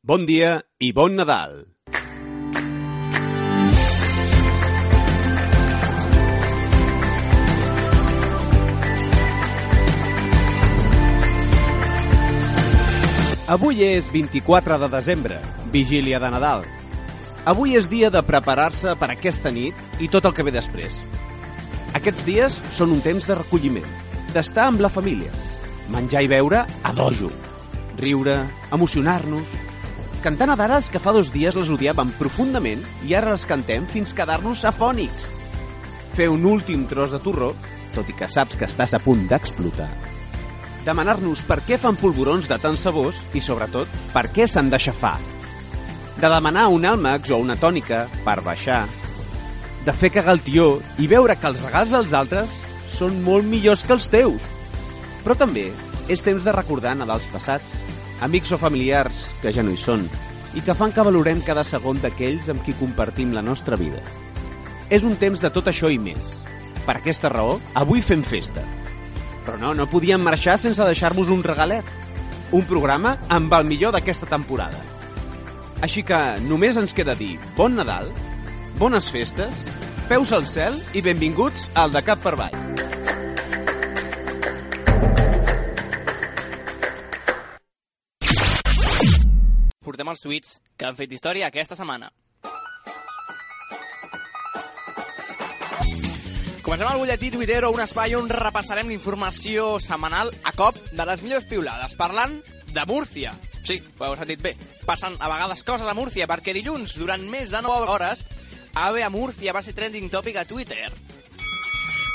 Bon dia i bon Nadal. Avui és 24 de desembre, vigília de Nadal. Avui és dia de preparar-se per aquesta nit i tot el que ve després. Aquests dies són un temps de recolliment, d'estar amb la família, menjar i beure a dojo, riure, emocionar-nos, cantar nadares que fa dos dies les odiàvem profundament i ara les cantem fins quedar-nos afònics. Fer un últim tros de torró, tot i que saps que estàs a punt d'explotar. Demanar-nos per què fan polvorons de tant sabors i, sobretot, per què s'han d'aixafar. De demanar un àlmax o una tònica per baixar. De fer cagar el tió i veure que els regals dels altres són molt millors que els teus. Però també és temps de recordar Nadals passats, amics o familiars que ja no hi són i que fan que valorem cada segon d'aquells amb qui compartim la nostra vida. És un temps de tot això i més. Per aquesta raó, avui fem festa. Però no, no podíem marxar sense deixar-vos un regalet. Un programa amb el millor d'aquesta temporada. Així que només ens queda dir bon Nadal, bones festes, peus al cel i benvinguts al de Cap per Avall. Portem els tuits que han fet història aquesta setmana. Comencem el butlletí Twitter un espai on repassarem l'informació setmanal a cop de les millors piulades, parlant de Múrcia. Sí, ho heu sentit bé. Passen a vegades coses a Múrcia, perquè dilluns, durant més de 9 hores, AVE a Múrcia va ser trending topic a Twitter.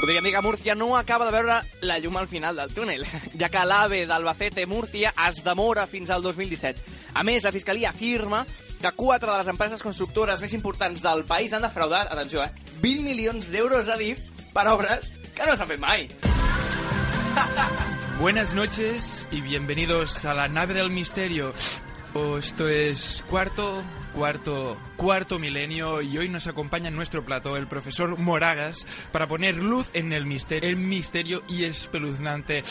Podríem dir que Múrcia no acaba de veure la llum al final del túnel, ja que l'AVE d'Albacete-Múrcia es demora fins al 2017. A més, la Fiscalia afirma que quatre de les empreses constructores més importants del país han defraudat, atenció, eh, 20 milions d'euros a DIF per obres que no s'han fet mai. Buenas noches y bienvenidos a la nave del misterio. Oh, esto es cuarto, cuarto, cuarto milenio y hoy nos acompaña en nuestro plató el profesor Moragas para poner luz en el misterio, el misterio y espeluznante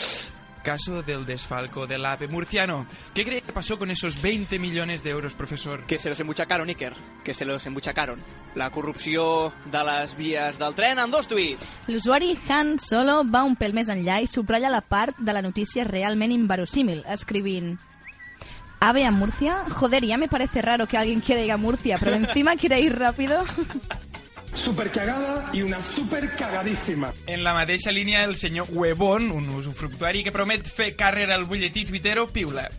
caso del desfalco del AVE murciano. ¿Qué cree que pasó con esos 20 millones de euros, profesor? Que se los embuchacaron, Iker. Que se los embuchacaron. La corrupció de les vies del tren en dos tuits. L'usuari Han Solo va un pèl més enllà i subratlla la part de la notícia realment inverosímil, escrivint ¿Ave a Murcia? Joder, ya me parece raro que alguien quiera ir a Murcia, pero encima quiere ir rápido. super cagada y una super cagadísima. En la mateixa línia, el senyor Huevón, un usufructuari que promet fer carrera al butlletí tuitero, piula.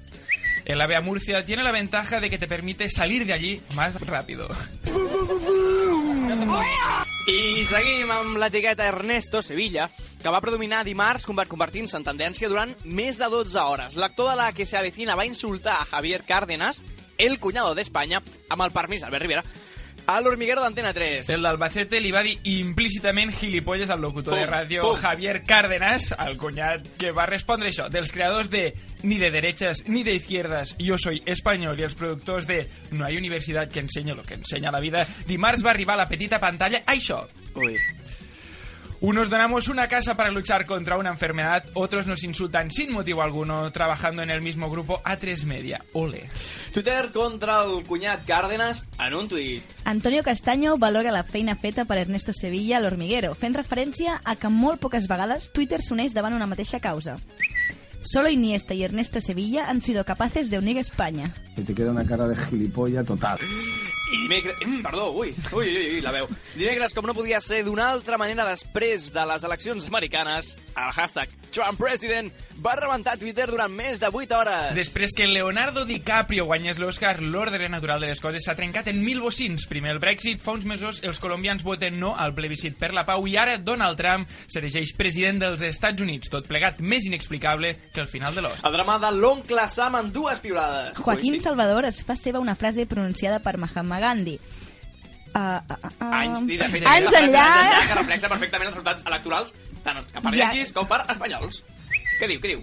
El AVE a Murcia tiene la ventaja de que te permite salir de allí más rápido. I seguim amb l'etiqueta Ernesto Sevilla, que va predominar dimarts convertint-se en tendència durant més de 12 hores. L'actor de la que se avecina va insultar a Javier Cárdenas, el cunyado d'Espanya, amb el permís d'Albert Rivera, a l'hormiguero d'Antena 3. El d'Albacete li va dir implícitament gilipolles al locutor Pum, de ràdio pum. Javier Cárdenas, el cunyat que va respondre això, dels creadors de Ni de derechas ni de izquierdas, yo soy español, i els productors de No hay universidad que enseñe lo que enseña la vida, dimarts va arribar a la petita pantalla això. Ui. Unos donamos una casa para luchar contra una enfermedad, otros nos insultan sin motivo alguno, trabajando en el mismo grupo A3 Media. Ole. Twitter contra el cunyat Cárdenas en un tuit. Antonio Castaño valora la feina feta per Ernesto Sevilla a l'Hormiguero, fent referència a que molt poques vegades Twitter s'uneix davant una mateixa causa. Solo Iniesta y Ernesto Sevilla han sido capaces de unir España. Que te queda una cara de gilipollas total. I dimecres... Mm, perdó, ui, ui, ui, ui, la veu. Dimecres, com no podia ser d'una altra manera després de les eleccions americanes, el hashtag Trump President va rebentar Twitter durant més de 8 hores. Després que Leonardo DiCaprio guanyés l'Oscar, l'ordre natural de les coses s'ha trencat en mil bocins. Primer el Brexit, fa uns mesos els colombians voten no al plebiscit per la pau i ara Donald Trump s'erigeix president dels Estats Units, tot plegat més inexplicable que el final de l'os. El drama de l'oncle Sam en dues piulades. Joaquín Ui, sí. Salvador es fa seva una frase pronunciada per Mahatma Gandhi. Uh, uh, uh, Anys, i de fet, anys enllà... que reflexa perfectament els resultats electorals, tant per Ja. yanquis com per espanyols. Què diu, què diu?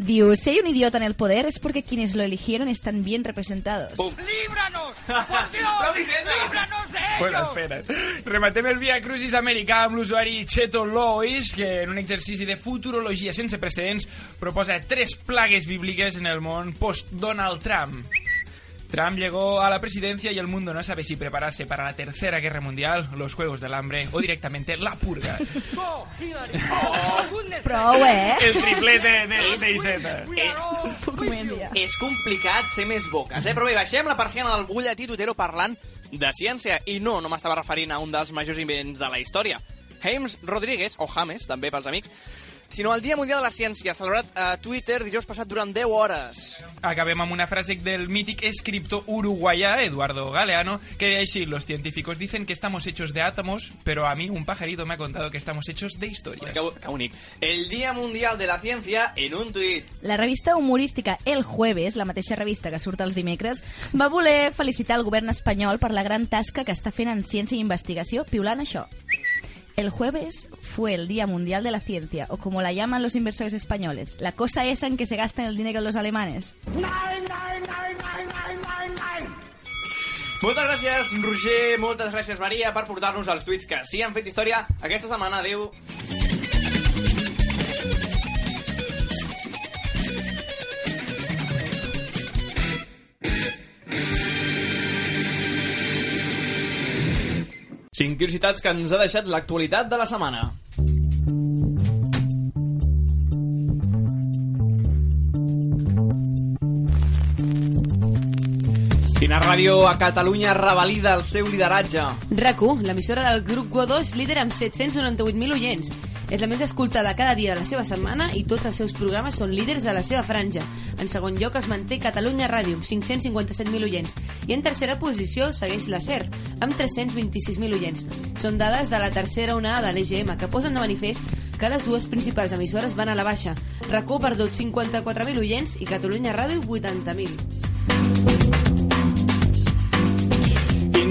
Diu, si hay un idiota en el poder es porque quienes lo eligieron están bien representados. Pum. ¡Líbranos! ¡Por Dios! Henry. ¡Líbranos de ellos! Bueno, espera't. Rematem el Via Crucis americà amb l'usuari Cheto Lois, que en un exercici de futurologia sense precedents proposa tres plagues bíbliques en el món post-Donald Trump. Trump llegó a la presidencia y el mundo no sabe si prepararse para la tercera guerra mundial, los juegos del hambre o directamente la purga. Oh, goodness Prou, eh? El triplete de, de Iseta. Are all Comèdia. És complicat ser més boques, eh? Però bé, baixem la persiana del butlletí Tutero parlant de ciència. I no, no m'estava referint a un dels majors invents de la història. James Rodríguez, o James, també pels amics, sinó el Dia Mundial de la Ciència, celebrat a Twitter dijous passat durant 10 hores. Acabem amb una frase del mític escriptor uruguayá Eduardo Galeano que deia així, los científicos dicen que estamos hechos de átomos, pero a mí un pajarito me ha contado que estamos hechos de historias. Que, que bonic. El Dia Mundial de la Ciència en un tuit. La revista humorística El Jueves, la mateixa revista que surt els dimecres, va voler felicitar el govern espanyol per la gran tasca que està fent en ciència i investigació, piulant això. El jueves fue el Día Mundial de la Ciencia, o como la llaman los inversores españoles, la cosa esa en que se gastan el dinero los alemanes. Nine, nine, nine. Moltes gràcies, Roger, moltes gràcies, Maria, per portar-nos els tuits que sí han fet història aquesta setmana. Adéu. Cinc curiositats que ens ha deixat l'actualitat de la setmana. Quina ràdio a Catalunya revalida el seu lideratge? RAC1, l'emissora del grup Go2, líder amb 798.000 oients. És la més escoltada cada dia de la seva setmana i tots els seus programes són líders de la seva franja. En segon lloc es manté Catalunya Ràdio, amb 557.000 oients. I en tercera posició segueix la SER, amb 326.000 oients. Són dades de la tercera onada de l'EGM, que posen de manifest que les dues principals emissores van a la baixa. RAC1 ha perdut 54.000 oients i Catalunya Ràdio 80.000.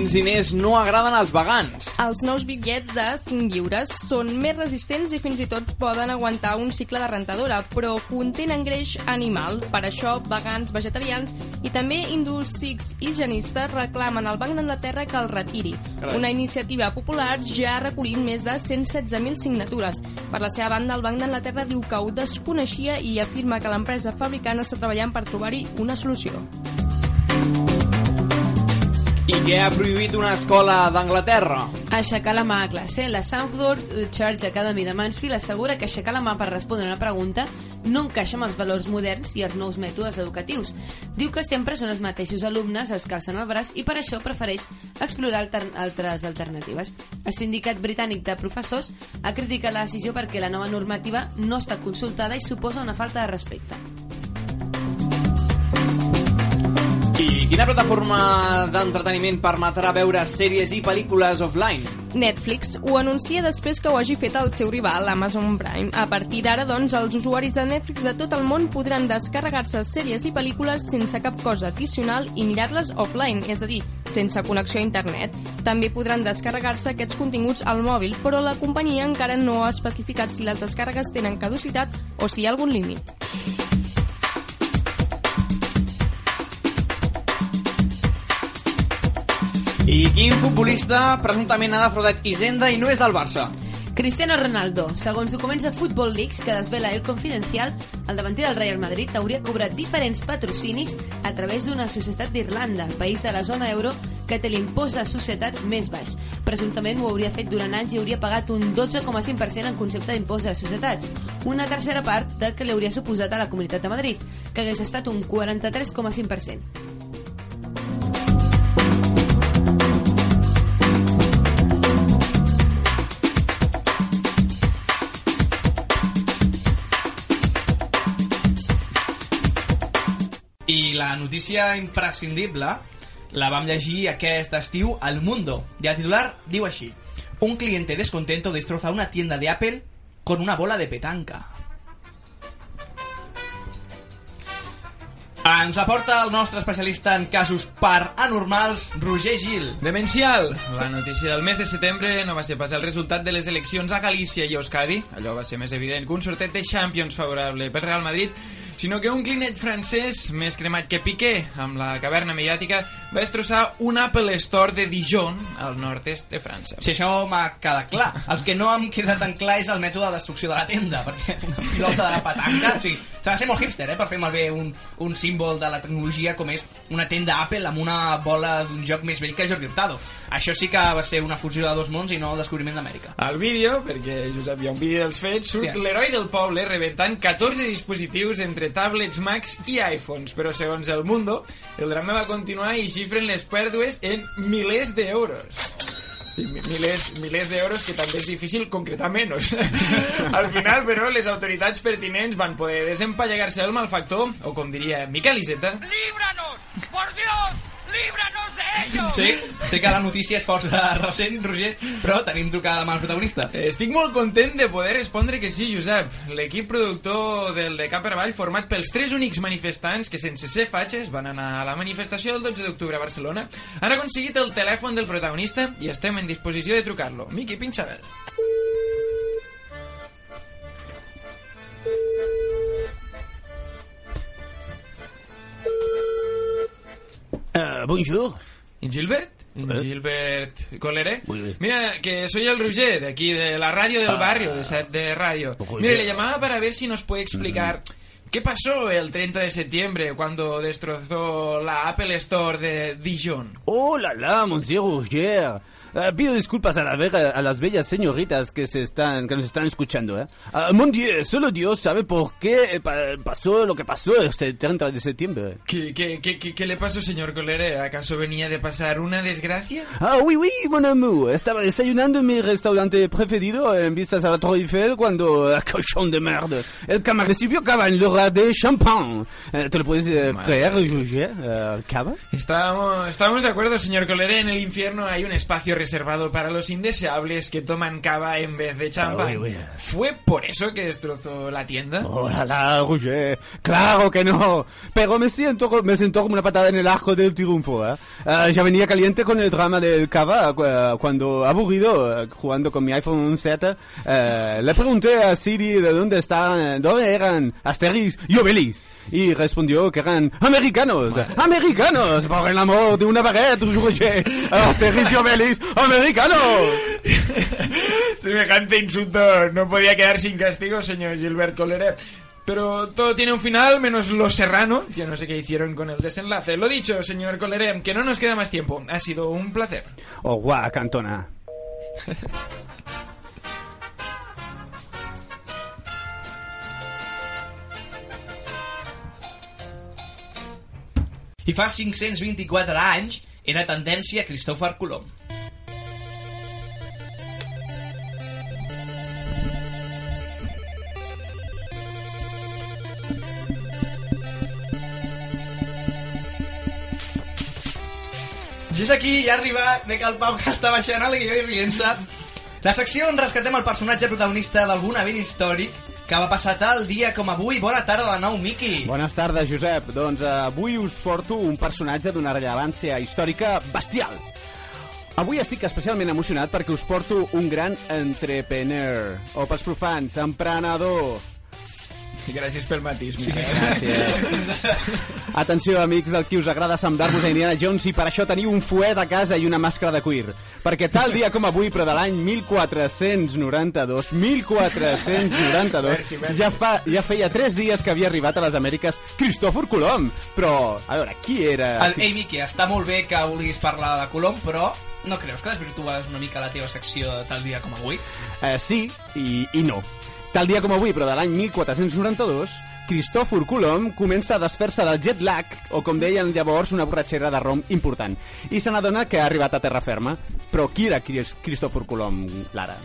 Quins diners no agraden als vegans? Els nous bitllets de 5 lliures són més resistents i fins i tot poden aguantar un cicle de rentadora, però contenen greix animal. Per això, vegans, vegetarians i també hindús, sikhs i genistes reclamen al Banc d'Anglaterra que el retiri. Carai. Una iniciativa popular ja ha recollit més de 116.000 signatures. Per la seva banda, el Banc d'Anglaterra diu que ho desconeixia i afirma que l'empresa fabricant està treballant per trobar-hi una solució. I què ha prohibit una escola d'Anglaterra? Aixecar la mà a classe. La Southwark Church Academy de Mansfield assegura que aixecar la mà per respondre una pregunta no encaixa amb els valors moderns i els nous mètodes educatius. Diu que sempre són els mateixos alumnes els que alcen el braç i per això prefereix explorar alter altres alternatives. El sindicat britànic de professors ha criticat la decisió perquè la nova normativa no està consultada i suposa una falta de respecte. I quina plataforma d'entreteniment permetrà veure sèries i pel·lícules offline? Netflix ho anuncia després que ho hagi fet el seu rival, Amazon Prime. A partir d'ara, doncs, els usuaris de Netflix de tot el món podran descarregar-se sèries i pel·lícules sense cap cosa addicional i mirar-les offline, és a dir, sense connexió a internet. També podran descarregar-se aquests continguts al mòbil, però la companyia encara no ha especificat si les descàrregues tenen caducitat o si hi ha algun límit. I quin futbolista presumptament ha defraudat Hisenda i no és del Barça? Cristiano Ronaldo, segons documents de Football Leaks que desvela El Confidencial, el davanter del Real Madrid hauria cobrat diferents patrocinis a través d'una societat d'Irlanda, el país de la zona euro que té l'impost de societats més baix. Presumptament ho hauria fet durant anys i hauria pagat un 12,5% en concepte d'impost de societats, una tercera part del que li hauria suposat a la Comunitat de Madrid, que hagués estat un 43,5%. Notícia imprescindible la vam llegir aquest estiu al Mundo. I el titular diu així. Un cliente descontento destroza una tienda de Apple con una bola de petanca. Ens aporta el nostre especialista en casos paranormals, Roger Gil. Demencial! La notícia del mes de setembre no va ser pas el resultat de les eleccions a Galícia i Euskadi. Allò va ser més evident que un sortet de Champions favorable per Real Madrid sinó que un clinet francès, més cremat que Piqué, amb la caverna mediàtica, va destrossar un Apple Store de Dijon, al nord-est de França. Si això m'ha quedat clar. El que no em queda tan clar és el mètode de destrucció de la tenda, perquè una pilota de la petanca... O sigui, s'ha de ser molt hipster, eh, per fer malbé un, un símbol de la tecnologia com és una tenda Apple amb una bola d'un joc més vell que Jordi Hurtado. Això sí que va ser una fusió de dos mons i no el descobriment d'Amèrica. Al vídeo, perquè Josep hi ha un vídeo dels fets, surt Hòstia. l'heroi del poble rebentant 14 dispositius entre tablets Macs i iPhones, però segons el Mundo, el drama va continuar i xifren les pèrdues en milers d'euros. Sí, mi- milers, milers d'euros que també és difícil concretar menys. Al final, però, les autoritats pertinents van poder desempallegar-se del malfactor, o com diria Miquel Iceta, ¡Líbranos! ¡Por Dios! ¡Líbranos de Sí, sé que la notícia és força recent, Roger, però tenim trucada amb el protagonista. Estic molt content de poder respondre que sí, Josep. L'equip productor del de Cap per Avall, format pels tres únics manifestants que sense ser fatxes van anar a la manifestació del 12 d'octubre a Barcelona, han aconseguit el telèfon del protagonista i estem en disposició de trucar-lo. Miqui, pinxa-me'l. Euh, bonjour. ¿En Gilbert? ¿En Eh? Gilbert Coleré? Mira, que soy el Roger, de aquí, de la radio del Ah. barrio, de, Radio. Mire, le llamaba para ver si nos puede explicar qué pasó el 30 de septiembre cuando destrozó la Apple Store de Dijon. Oh la la, monsieur Roger. Eh, pido disculpas a, la a las bellas señoritas que se están que nos están escuchando. ¿eh? Ah, mon Dieu, solo Dios sabe por qué eh, pa- pasó lo que pasó este 30 de septiembre. ¿Qué, qué, qué, qué- qué le pasó, señor Coleré? ¿Acaso venía de pasar una desgracia? Ah oui, oui, mon amour. Estaba desayunando en mi restaurante preferido en vistas a la Torre Eiffel cuando... eh, cochón de merde. El cama recibió cava en lugar de champán. ¿Te lo puedes creer, Roger? ¿Cava? Estábamos, estábamos de acuerdo, señor Coleré. En el infierno hay un espacio reservado para los indeseables que toman cava en vez de champán. Ah, oui, oui. ¿Fue por eso que destrozó la tienda? Oh la la, Roger. Claro que no. Pero me siento, me siento como una patada en el arco del triunfo. ¿eh? Ah, ya venía caliente con el drama del cava cu- cuando, aburrido, eh, jugando con mi iPhone 7, eh, le pregunté a Siri de dónde estaban, dónde eran Asterix y Obelix. Y respondió que eran americanos. ¡Americanos! Por el amor de una baguette, Roger. Asterix y Obelix, ¡americanos! Semejante insulto no podía quedar sin castigo, señor Gilbert Coleré. Pero todo tiene un final, menos lo serrano, que no sé qué hicieron con el desenlace. Lo dicho, señor Coleré, que no nos queda más tiempo. Ha sido un placer. Oh, guau, cantona. I fa 524 anys era tendència Cristòfor Colom. I és aquí, ja ha arribat, ve que el Pau que està baixant a l'Iguió i rient-se. La secció on rescatem el personatge protagonista d'algun event històric que va passar tal dia com avui. Bona tarda de nou, Miqui. Bones tardes, Josep. Doncs eh, avui us porto un personatge d'una rellevància històrica bestial. Avui estic especialment emocionat perquè us porto un gran entrepreneur, o pels profans, emprenedor. Gràcies pel matís. Sí, Atenció, amics del qui us agrada semblar-vos a Indiana Jones i per això teniu un fuet a casa i una màscara de cuir. Perquè tal dia com avui, però de l'any 1492, 1492, Merci, merci. ja, fa, ja feia 3 dies que havia arribat a les Amèriques Cristòfor Colom. Però, a veure, qui era? El, ei, Miqui, està molt bé que vulguis parlar de Colom, però no creus que desvirtues una mica la teva secció de tal dia com avui? Eh, sí i, i no. Tal dia com avui, però de l'any 1492, Cristòfor Colom comença a desfer-se del jet lag, o com deien llavors, una borratxera de rom important, i se n'adona que ha arribat a terra ferma. Però qui era Cris- Cristòfor Colom, Lara?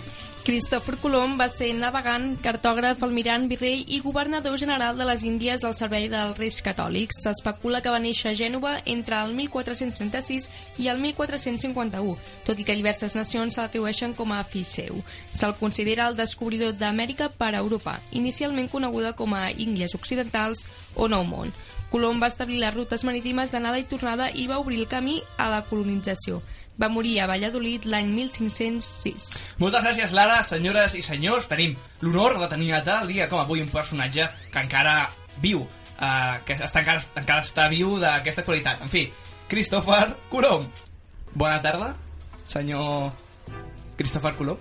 Cristòfor Colom va ser navegant, cartògraf, almirant, virrei i governador general de les Índies al servei dels Reis Catòlics. S'especula que va néixer a Gènova entre el 1436 i el 1451, tot i que diverses nacions se l'atribueixen com a fill seu. Se'l considera el descobridor d'Amèrica per a Europa, inicialment coneguda com a Índies Occidentals o Nou Món. Colom va establir les rutes marítimes d'anada i tornada i va obrir el camí a la colonització. Va morir a Valladolid l'any 1506. Moltes gràcies, Lara, senyores i senyors. Tenim l'honor de tenir a tal dia com avui un personatge que encara viu. uh, que està, encara, encara està viu d'aquesta actualitat. En fi, Cristòfer Colom. Bona tarda, senyor Cristòfer Colom.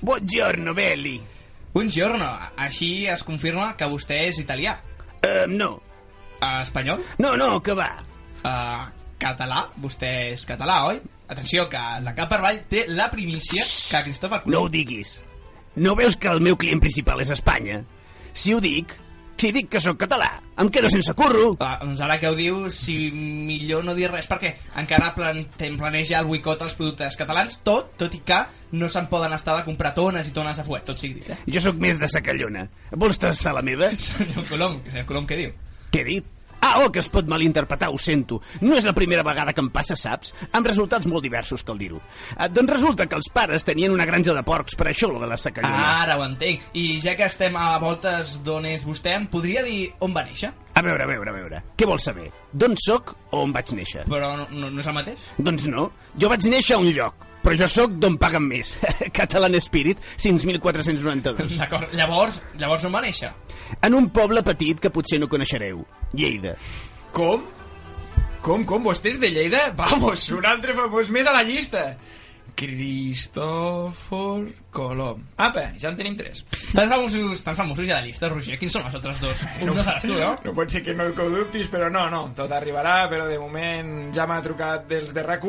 Buongiorno, belli. Buongiorno. Així es confirma que vostè és italià. Uh, no. Uh, espanyol? No, no, que va. Uh, català? Vostè és català, oi? Atenció, que la Cap per Vall té la primícia que Cristòfer Colom... No ho diguis. No veus que el meu client principal és Espanya? Si ho dic, si dic que sóc català, em quedo sense curro. Ah, doncs ara que ho diu, si millor no dir res, perquè encara plan, tem- planeja el boicot als productes catalans, tot, tot i que no se'n poden estar de comprar tones i tones de fuet, tot sigui dit, eh? Jo sóc més de sacallona. Vols tastar la meva? Senyor Colom, senyor Colom, què diu? Què he dit? Ah, oh, que es pot malinterpretar, ho sento. No és la primera vegada que em passa, saps? Amb resultats molt diversos, cal dir-ho. Eh, doncs resulta que els pares tenien una granja de porcs, per això lo de la sacallona. Ara ho entenc. I ja que estem a voltes d'on és vostè, em podria dir on va néixer? A veure, a veure, a veure. Què vols saber? D'on sóc o on vaig néixer? Però no, no, no és el mateix? Doncs no. Jo vaig néixer a un lloc, però jo sóc d'on paguen més. Catalan Spirit, 5.492. D'acord, llavors, llavors on va néixer? En un poble petit que potser no coneixereu. Lleida. Com? Com, com? Vostè és de Lleida? Vamos, un altre famós més a la llista. Cristòfor Colom. Apa, ja en tenim tres. Tants famosos, tants famosos ja de llista, Roger. Quins són els altres dos? Un no seràs tu, no? No pot ser que no ho dubtis, però no, no. Tot arribarà, però de moment ja m'ha trucat dels de rac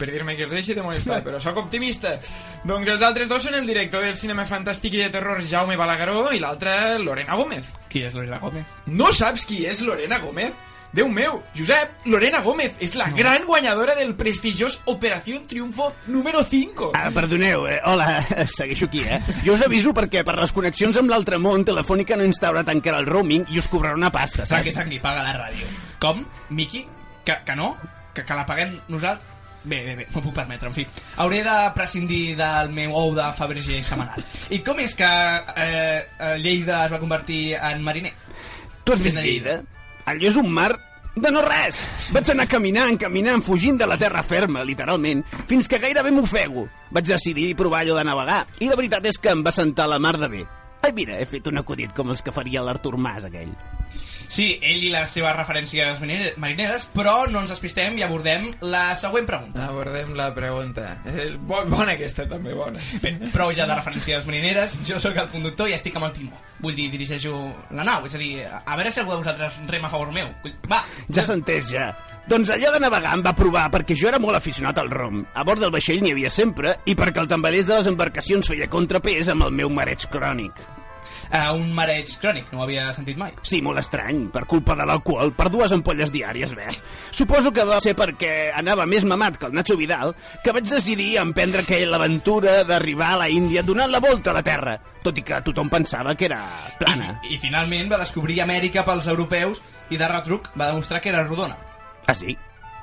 per dir-me que els deixi de molestar, però sóc optimista. Doncs els altres dos són el director del cinema fantàstic i de terror Jaume Balagueró i l'altre Lorena Gómez. Qui és Lorena Gómez? No saps qui és Lorena Gómez? Déu meu, Josep, Lorena Gómez és la no. gran guanyadora del prestigiós Operació Triunfo número 5. Ah, perdoneu, eh? hola, segueixo aquí, eh? Jo us aviso perquè per les connexions amb l'altre món Telefònica no ha instaurat encara el roaming i us cobrarà una pasta, saps? tranqui, paga la ràdio. Com? Miqui? Que, que no? Que, que la paguem nosaltres? Bé, bé, bé, m'ho puc permetre, en fi. Hauré de prescindir del meu ou de Fabergé setmanal. I com és que eh, eh, Lleida es va convertir en mariner? Tu has vist Lleida? Allò és un mar de no res. Vaig anar caminant, caminant, fugint de la terra ferma, literalment, fins que gairebé m'ofego. Vaig decidir provar allò de navegar, i la veritat és que em va sentar la mar de bé. Ai, mira, he fet un acudit com els que faria l'Artur Mas, aquell. Sí, ell i les seves referències marine- marineres, però no ens despistem i abordem la següent pregunta. Abordem la pregunta. Eh, bo- Bona aquesta, també, bona. Bé, prou ja de referències marineres, jo sóc el conductor i estic amb el timó. Vull dir, dirigeixo la nau, és a dir, a veure si algú de vosaltres rema a favor meu. Va, Ja s'ha entès, ja. Doncs allò de navegar em va provar perquè jo era molt aficionat al rom. A bord del vaixell n'hi havia sempre i perquè el tambalers de les embarcacions feia contrapès amb el meu mareig crònic. Uh, un mareig crònic, no ho havia sentit mai. Sí, molt estrany, per culpa de l'alcohol, per dues ampolles diàries, ves? Suposo que va ser perquè anava més mamat que el Nacho Vidal que vaig decidir emprendre aquella aventura d'arribar a la Índia donant la volta a la Terra, tot i que tothom pensava que era plana. I, I finalment va descobrir Amèrica pels europeus i de retruc va demostrar que era rodona. Ah, sí?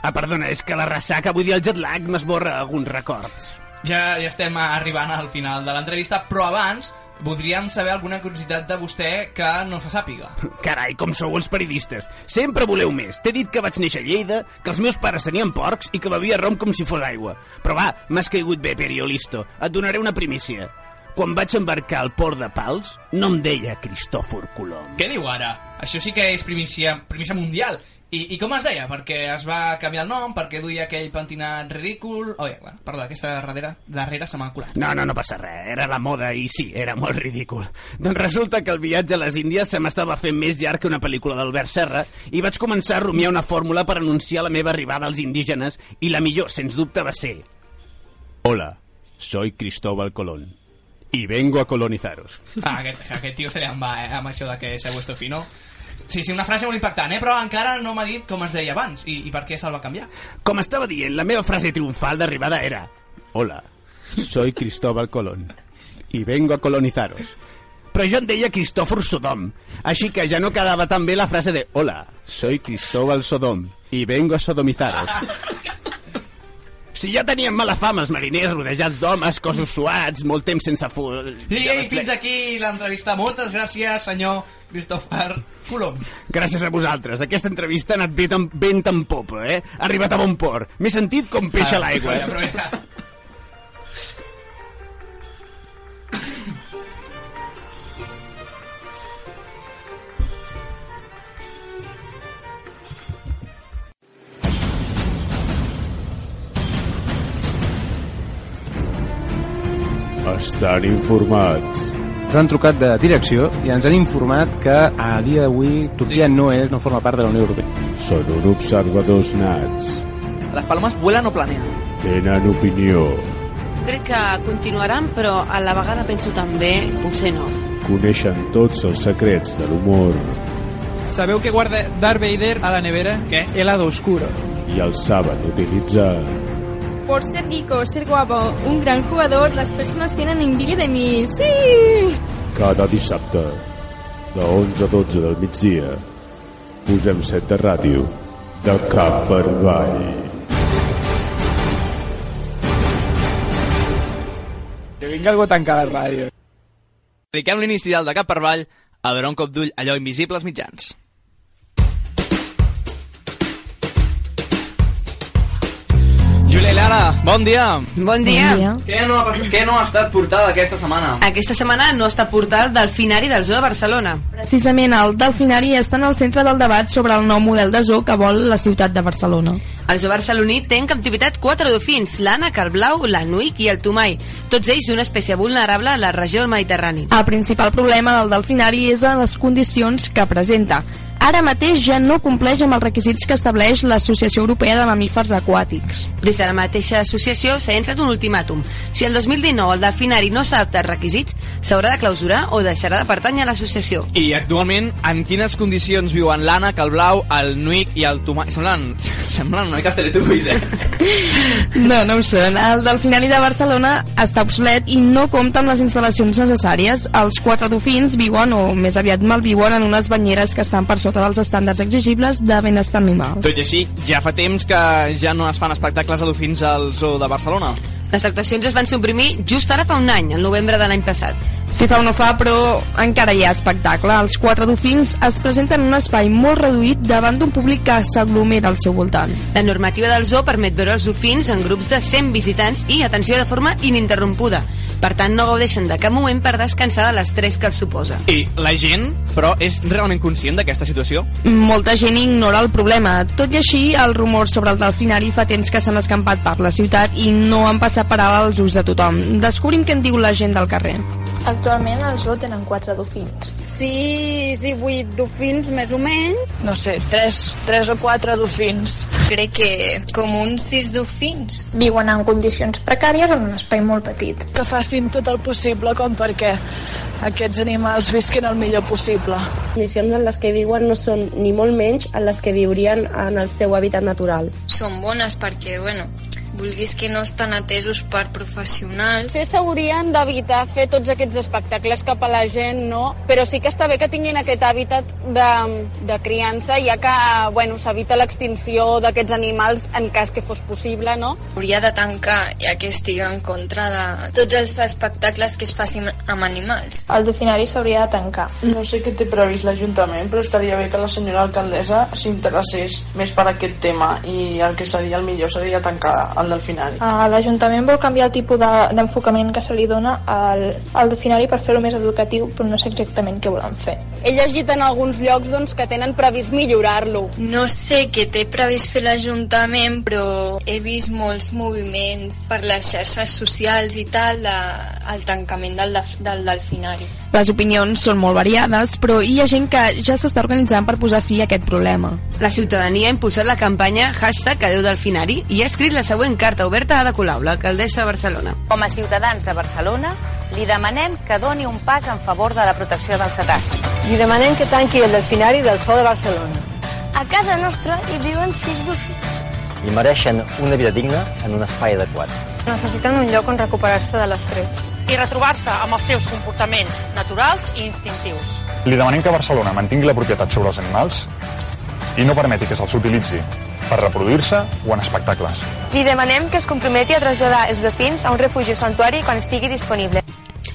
Ah, perdona, és que la ressaca, vull dir, el jet lag m'esborra alguns records. Ja, ja estem arribant al final de l'entrevista, però abans voldríem saber alguna curiositat de vostè que no se sàpiga. Carai, com sou els periodistes. Sempre voleu més. T'he dit que vaig néixer a Lleida, que els meus pares tenien porcs i que bevia rom com si fos aigua. Però va, m'has caigut bé, Periolisto. Et donaré una primícia. Quan vaig embarcar al port de Pals, no em deia Cristòfor Colom. Què diu ara? Això sí que és primícia, primícia mundial. I, I com es deia? Perquè es va canviar el nom, perquè duia aquell pentinat ridícul... Oh, ja, perdó, aquesta darrere, darrere se m'ha colat. No, no, no passa res. Era la moda i sí, era molt ridícul. Doncs resulta que el viatge a les Índies se m'estava fent més llarg que una pel·lícula d'Albert Serra i vaig començar a rumiar una fórmula per anunciar la meva arribada als indígenes i la millor, sens dubte, va ser... Hola, soy Cristóbal Colón y vengo a colonizaros. Ah, aquest, aquest tio se li en va, eh, amb això de que se vuestro fino. Sí, sí, una frase molt impactant, eh? però encara no m'ha dit com es deia abans i, i per què se'l va canviar. Com estava dient, la meva frase triomfal d'arribada era Hola, soy Cristóbal Colón y vengo a colonizaros. Però jo en deia Cristòfor Sodom, així que ja no quedava tan bé la frase de Hola, soy Cristóbal Sodom y vengo a sodomizaros. Si ja tenien mala fama els mariners rodejats d'homes, cossos suats, molt temps sense fu... I, i fins aquí l'entrevista. Moltes gràcies, senyor Christopher Colom. Gràcies a vosaltres. Aquesta entrevista ha anat tan, ben en popa, eh? Ha arribat a bon port. M'he sentit com peix a l'aigua. Però ja, Eh? però ja. Estan informats. Ens han trucat de direcció i ens han informat que a dia d'avui Turquia no és, no forma part de la Unió Europea. Són un observadors nats. Les palomes vuelan o planean? Tenen opinió. Crec que continuaran, però a la vegada penso també, potser no. Coneixen tots els secrets de l'humor ¿Sabeu que guarda Darth Vader a la nevera? ¿Qué? Helado oscuro. i el saben utilitzar. Por ser rico, ser guapo, un gran jugador, las personas tienen envidia de mí. ¡Sí! Cada dissabte, de 11 a 12 del migdia, posem set de ràdio de cap per avall. Que vinga algú a tancar la ràdio. Dediquem l'inici del de cap per avall a donar un cop d'ull allò invisible als mitjans. Júlia i Lara, bon dia. Bon dia. Bon dia. Què no, ha, pas- què no ha estat portada aquesta setmana? Aquesta setmana no està portat del finari del Zoo de Barcelona. Precisament el Delfinari està en el centre del debat sobre el nou model de zoo que vol la ciutat de Barcelona. El zoo barceloní té en captivitat quatre dofins, l'ànec, el blau, l'anuic i el tomai, tots ells d'una espècie vulnerable a la regió del Mediterrani. El principal problema del delfinari és a les condicions que presenta. Ara mateix ja no compleix amb els requisits que estableix l'Associació Europea de Mamífers Aquàtics. Des de la mateixa associació s'ha llançat un ultimàtum. Si el 2019 el delfinari no s'adapta als requisits, s'haurà de clausurar o deixarà de pertànyer a l'associació. I actualment, en quines condicions viuen l'ànec, el blau, el nuic i el tomà... Semblen, semblen una mica els teletubbies, eh? No, no ho són. El Delfinari de Barcelona està obsolet i no compta amb les instal·lacions necessàries. Els quatre dofins viuen, o més aviat malviuen, en unes banyeres que estan per sota dels estàndards exigibles de benestar animal. Tot i així, ja fa temps que ja no es fan espectacles de dofins al Zoo de Barcelona. Les actuacions es van suprimir just ara fa un any, el novembre de l'any passat. Si fa o no fa, però encara hi ha espectacle. Els quatre dofins es presenten en un espai molt reduït davant d'un públic que s'aglomera al seu voltant. La normativa del zoo permet veure els dofins en grups de 100 visitants i, atenció, de forma ininterrompuda. Per tant, no gaudeixen de cap moment per descansar de l'estrès que els suposa. I la gent, però, és realment conscient d'aquesta situació? Molta gent ignora el problema. Tot i així, els rumors sobre el delfinari fa temps que s'han escampat per la ciutat i no han passat per alt als ulls de tothom. Descobrim què en diu la gent del carrer. Actualment al zoo tenen quatre dofins. Sis i vuit dofins, més o menys. No sé, tres, tres o quatre dofins. Crec que com uns sis dofins. Viuen en condicions precàries en un espai molt petit. Que facin tot el possible com perquè aquests animals visquin el millor possible. Les condicions en les que viuen no són ni molt menys en les que viurien en el seu hàbitat natural. Són bones perquè, bueno, vulguis que no estan atesos per professionals. Potser s'haurien d'evitar fer tots aquests espectacles cap a la gent, no? Però sí que està bé que tinguin aquest hàbitat de, de criança, ja que, bueno, s'evita l'extinció d'aquests animals en cas que fos possible, no? Hauria de tancar, ja que estigui en contra de tots els espectacles que es facin amb animals. El delfinari s'hauria de tancar. No sé què té previst l'Ajuntament, però estaria bé que la senyora alcaldessa s'interessés més per aquest tema i el que seria el millor seria tancar el delfinari. Uh, L'Ajuntament vol canviar el tipus de- d'enfocament que se li dona al, al delfinari per fer-lo més educatiu, però no sé exactament què volen fer. He llegit en alguns llocs doncs, que tenen previst millorar-lo. No sé què té previst fer l'Ajuntament, però he vist molts moviments per les xarxes socials i tal de, el tancament del, del delfinari. Les opinions són molt variades, però hi ha gent que ja s'està organitzant per posar fi a aquest problema. La ciutadania ha impulsat la campanya hashtag Adeu Delfinari i ha escrit la següent carta oberta a Ada Colau, l'alcaldessa de Barcelona. Com a ciutadans de Barcelona, li demanem que doni un pas en favor de la protecció del cetaci. Li demanem que tanqui el delfinari del Zoo de Barcelona. A casa nostra hi viuen sis dofins. i mereixen una vida digna en un espai adequat. Necessiten un lloc on recuperar-se de l'estrès. I retrobar-se amb els seus comportaments naturals i instintius. Li demanem que Barcelona mantingui la propietat sobre els animals i no permeti que se'ls utilitzi per reproduir-se o en espectacles. Li demanem que es comprometi a traslladar els dofins a un refugi o santuari quan estigui disponible.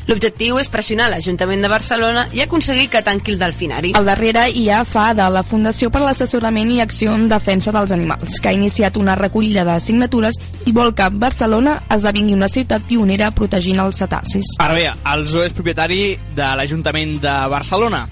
L'objectiu és pressionar l'Ajuntament de Barcelona i aconseguir que tanqui el delfinari. Al darrere hi ha FADA, la Fundació per l'Assessorament i Acció en Defensa dels Animals, que ha iniciat una recollida de signatures i vol que Barcelona esdevingui una ciutat pionera protegint els cetacis. Ara bé, el zoo és propietari de l'Ajuntament de Barcelona.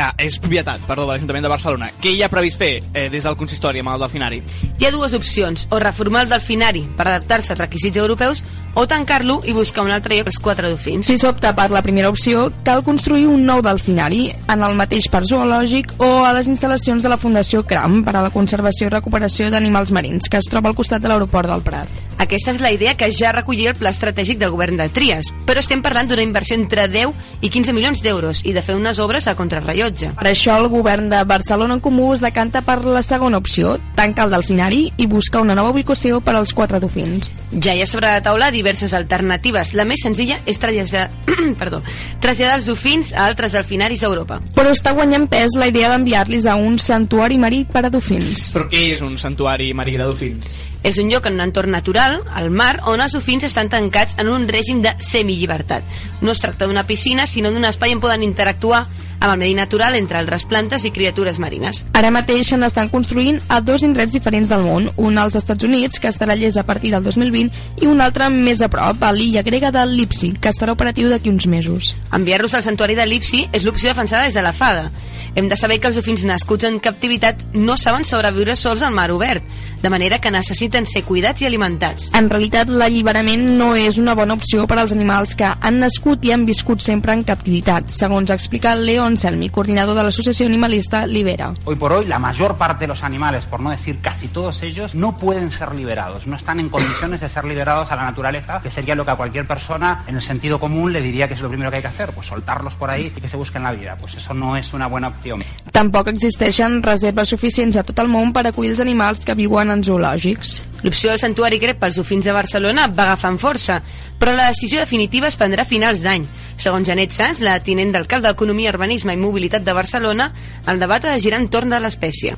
Ah, és propietat, perdó, de l'Ajuntament de Barcelona. Què hi ha previst fer eh, des del consistori amb el delfinari? Hi ha dues opcions, o reformar el delfinari per adaptar-se als requisits europeus o tancar-lo i buscar un altre lloc als quatre dofins. Si s'opta per la primera opció, cal construir un nou delfinari en el mateix parc zoològic o a les instal·lacions de la Fundació CRAM per a la conservació i recuperació d'animals marins, que es troba al costat de l'aeroport del Prat. Aquesta és la idea que ja recollia el pla estratègic del govern de Trias, però estem parlant d'una inversió entre 10 i 15 milions d'euros i de fer unes obres a contrarrellotge. Per això el govern de Barcelona en Comú es decanta per la segona opció, tancar el delfinari i buscar una nova ubicació per als quatre dofins. Ja hi ha sobre la taula diverses alternatives. La més senzilla és traslladar, perdó, traslladar els dofins a altres delfinaris a Europa. Però està guanyant pes la idea d'enviar-los a un santuari marí per a dofins. Però què és un santuari marí de dofins? És un lloc en un entorn natural, al mar, on els dofins estan tancats en un règim de semillibertat. No es tracta d'una piscina, sinó d'un espai on poden interactuar amb el medi natural entre altres plantes i criatures marines. Ara mateix se n'estan construint a dos indrets diferents del món, un als Estats Units, que estarà llest a partir del 2020, i un altre més a prop, a l'illa grega de Lipsi, que estarà operatiu d'aquí uns mesos. Enviar-los al santuari de Lipsi és l'opció defensada des de la fada. Hem de saber que els dofins nascuts en captivitat no saben sobreviure sols al mar obert, de manera que necessiten ser cuidats i alimentats. En realitat, l'alliberament no és una bona opció per als animals que han nascut i han viscut sempre en captivitat, segons explica Leon Selmi, coordinador de l'associació animalista Libera. Hoy por hoy, la mayor parte de los animales, por no decir casi todos ellos, no pueden ser liberados, no están en condiciones de ser liberados a la naturaleza, que sería lo que a cualquier persona en el sentido común le diría que es lo primero que hay que hacer, pues soltarlos por ahí y que se busquen la vida. Pues eso no es una buena opción. Tampoc existeixen reserves suficients a tot el món per acollir els animals que viuen en zoològics. L'opció del santuari grec pels dofins de Barcelona va agafant força, però la decisió definitiva es prendrà a finals d'any. Segons Janet Sanz, la tinent d'alcalde d'Economia, Urbanisme i Mobilitat de Barcelona, el debat ha de girar entorn de l'espècie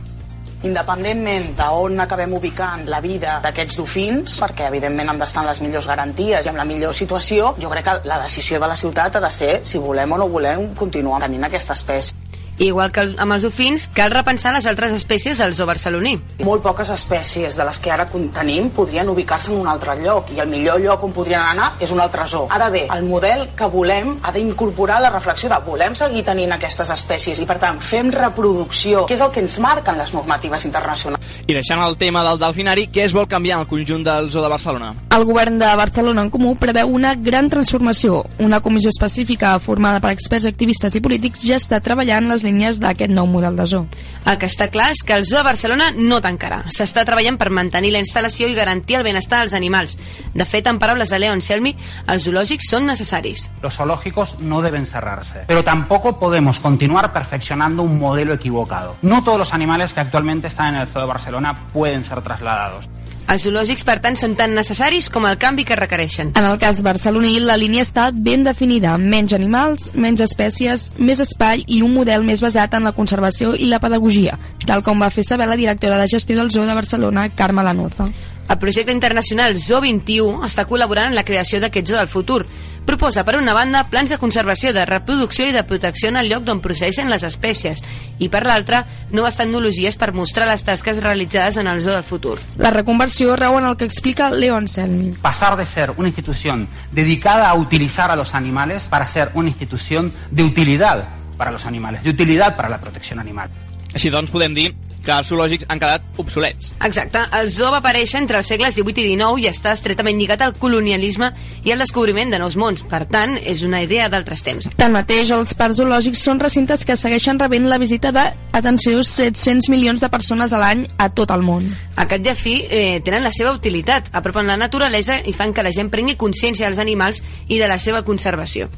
independentment d'on acabem ubicant la vida d'aquests dofins, perquè evidentment han d'estar en les millors garanties i en la millor situació, jo crec que la decisió de la ciutat ha de ser si volem o no volem continuar tenint aquesta espècie. Igual que amb els dofins, cal repensar les altres espècies del zoo barceloní. Molt poques espècies de les que ara tenim podrien ubicar-se en un altre lloc i el millor lloc on podrien anar és un altre zoo. Ara bé, el model que volem ha d'incorporar la reflexió de volem seguir tenint aquestes espècies i per tant fem reproducció, que és el que ens marquen les normatives internacionals. I deixant el tema del delfinari, què es vol canviar en el conjunt del zoo de Barcelona? El govern de Barcelona en Comú preveu una gran transformació. Una comissió específica formada per experts activistes i polítics ja està treballant les línies d'aquest nou model de zoo. El que està clar és que el zoo de Barcelona no tancarà. S'està treballant per mantenir la instal·lació i garantir el benestar dels animals. De fet, en paraules de Leon Selmi, els zoològics són necessaris. Los zoológicos no deben cerrarse, pero tampoco podemos continuar perfeccionando un modelo equivocado. No todos los animales que actualmente están en el zoo de Barcelona pueden ser trasladados. Els zoològics, per tant, són tan necessaris com el canvi que requereixen. En el cas barceloní, la línia està ben definida. Menys animals, menys espècies, més espai i un model més basat en la conservació i la pedagogia, tal com va fer saber la directora de gestió del Zoo de Barcelona, Carme Lanuza. El projecte internacional Zoo 21 està col·laborant en la creació d'aquest zoo del futur. Proposa, per una banda, plans de conservació, de reproducció i de protecció en el lloc d'on procedeixen les espècies, i per l'altra, noves tecnologies per mostrar les tasques realitzades en el zoo del futur. La reconversió rau en el que explica Leon Selmi. Pasar de ser una institución dedicada a utilizar a los animales para ser una institución de utilidad para los animales, de utilidad para la protección animal. Així doncs, podem dir que els zoològics han quedat obsolets. Exacte. El zoo va aparèixer entre els segles XVIII i XIX i està estretament lligat al colonialisme i al descobriment de nous mons. Per tant, és una idea d'altres temps. Tanmateix, els parcs zoològics són recintes que segueixen rebent la visita de, atenció, 700 milions de persones a l'any a tot el món. A cap i a fi, eh, tenen la seva utilitat, apropen la naturalesa i fan que la gent prengui consciència dels animals i de la seva conservació.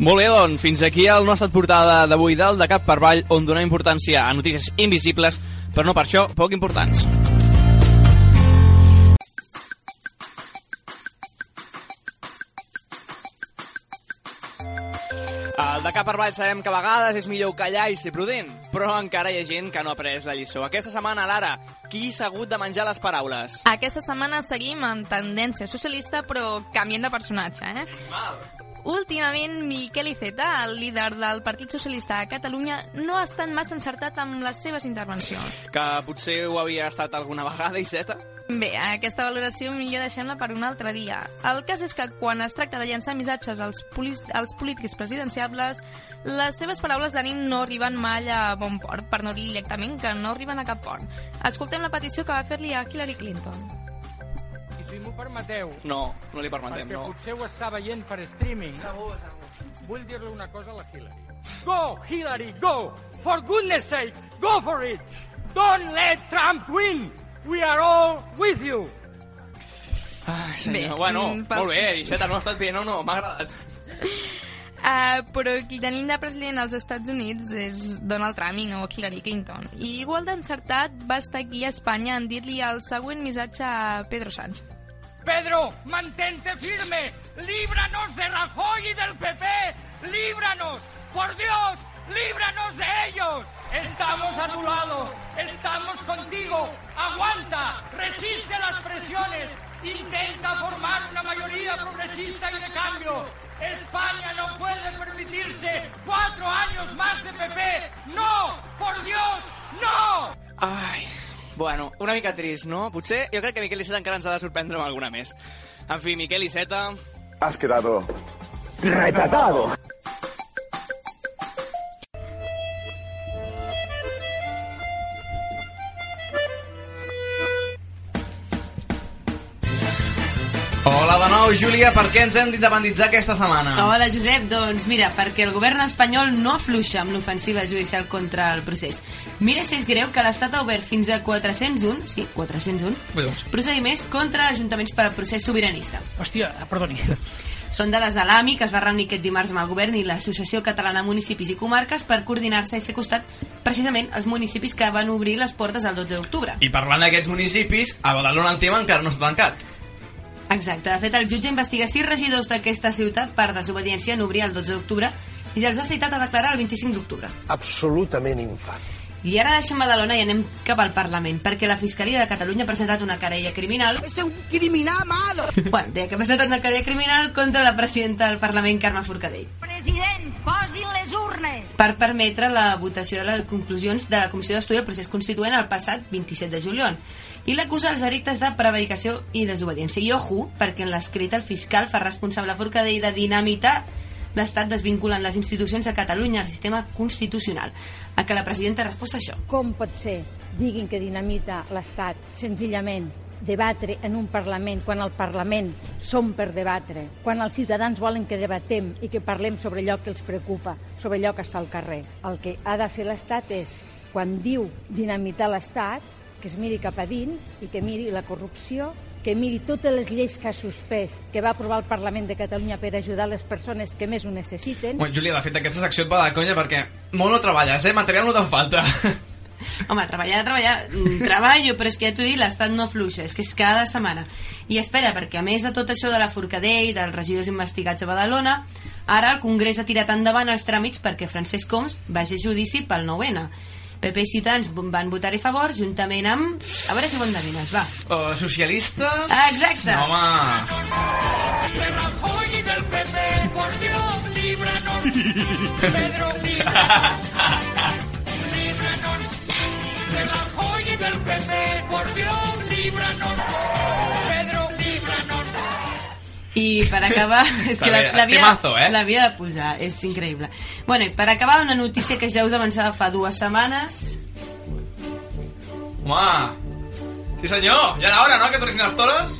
Molt bé, doncs, fins aquí el nostre portada d'avui del de cap per avall, on donem importància a notícies invisibles, però no per això poc importants. El de cap per avall sabem que a vegades és millor callar i ser prudent, però encara hi ha gent que no ha après la lliçó. Aquesta setmana, Lara, qui s'ha hagut de menjar les paraules? Aquesta setmana seguim amb tendència socialista, però canviem de personatge, eh? Mal. Últimament, Miquel Iceta, el líder del Partit Socialista a Catalunya, no ha estat massa encertat amb les seves intervencions. Que potser ho havia estat alguna vegada, Iceta? Bé, aquesta valoració millor deixem-la per un altre dia. El cas és que quan es tracta de llançar missatges als, als polítics presidenciables, les seves paraules d'ànim no arriben mai a bon port, per no dir directament que no arriben a cap port. Escoltem la petició que va fer-li a Hillary Clinton. Si m'ho permeteu, No, no li permetem, perquè no. potser ho està veient per streaming, vull dir-li una cosa a la Hillary. Go, Hillary, go! For goodness sake, go for it! Don't let Trump win! We are all with you! Ai, senyor, Bé, bueno, mm, pels- molt bé, Iceta, no ha estat bé, no, no, m'ha agradat. Uh, però qui tenim de president als Estats Units és Donald Trump i no Hillary Clinton. I igual d'encertat va estar aquí a Espanya en dir-li el següent missatge a Pedro Sánchez. Pedro, mantente firme. Líbranos de Rajoy y del PP. Líbranos. Por Dios, líbranos de ellos. Estamos a tu lado. Estamos contigo. Aguanta. Resiste las presiones. Intenta formar una mayoría progresista y de cambio. España no puede permitirse cuatro años más de PP. No, por Dios, no. Ai, bueno, una mica trist, no? Potser jo crec que Miquel Iceta encara ens ha de sorprendre amb alguna més. En fi, Miquel Iceta... Has quedado retratado. De nou, Júlia, per què ens hem d'independitzar aquesta setmana? Hola, Josep. Doncs mira, perquè el govern espanyol no afluixa amb l'ofensiva judicial contra el procés. Mira si és greu que l'Estat ha obert fins a 401, sí, 401, procediments contra ajuntaments per al procés sobiranista. Hòstia, perdoni. Són dades de l'AMI, que es va reunir aquest dimarts amb el govern i l'Associació Catalana de Municipis i Comarques per coordinar-se i fer costat precisament als municipis que van obrir les portes el 12 d'octubre. I parlant d'aquests municipis, a Badalona el tema encara no està tancat. Exacte. De fet, el jutge investiga sis regidors d'aquesta ciutat per desobediència en obrir el 12 d'octubre i els ha citat a declarar el 25 d'octubre. Absolutament infant. I ara deixem Badalona i anem cap al Parlament, perquè la Fiscalia de Catalunya ha presentat una querella criminal... És un criminal malo! Bueno, deia que ha presentat una querella criminal contra la presidenta del Parlament, Carme Forcadell, President, posin les urnes! per permetre la votació de les conclusions de la Comissió d'Estudi del Procés Constituent el passat 27 de juliol. I l'acusa als delictes de prevaricació i desobediència. I ojo, perquè en l'escrit el fiscal fa responsable Forcadell de dinamitar l'Estat desvinculant les institucions de Catalunya al sistema constitucional. A que la presidenta ha respost això. Com pot ser, diguin que dinamita l'Estat, senzillament, debatre en un Parlament quan el Parlament som per debatre, quan els ciutadans volen que debatem i que parlem sobre allò que els preocupa, sobre allò que està al carrer. El que ha de fer l'Estat és, quan diu dinamitar l'Estat, que es miri cap a dins i que miri la corrupció, que miri totes les lleis que ha suspès, que va aprovar el Parlament de Catalunya per ajudar les persones que més ho necessiten. Bueno, Júlia, de fet, aquesta secció et va de conya perquè molt no treballes, eh? Material no te'n falta. Home, treballar, treballar, mm, treballo, però és que ja t'ho he dit, l'estat no fluixa, és que és cada setmana. I espera, perquè a més de tot això de la Forcadell, dels regidors investigats a Badalona, ara el Congrés ha tirat endavant els tràmits perquè Francesc Homs vagi a judici pel 9-N. PP i Ciutadans van votar-hi a favor, juntament amb... A veure si ho endevines, va. Uh, socialistes? Ah, exacte. No, home. De Rajoy y del PP, por Dios, líbranos. Pedro, líbranos. Líbranos. De Rajoy y del PP, por Dios, líbranos. Pedro. I per acabar, és que l'havia eh? de posar, és increïble. Bueno, i per acabar, una notícia que ja us avançava fa dues setmanes. Home! Sí senyor, ja era hora, no?, que tornessin els toros?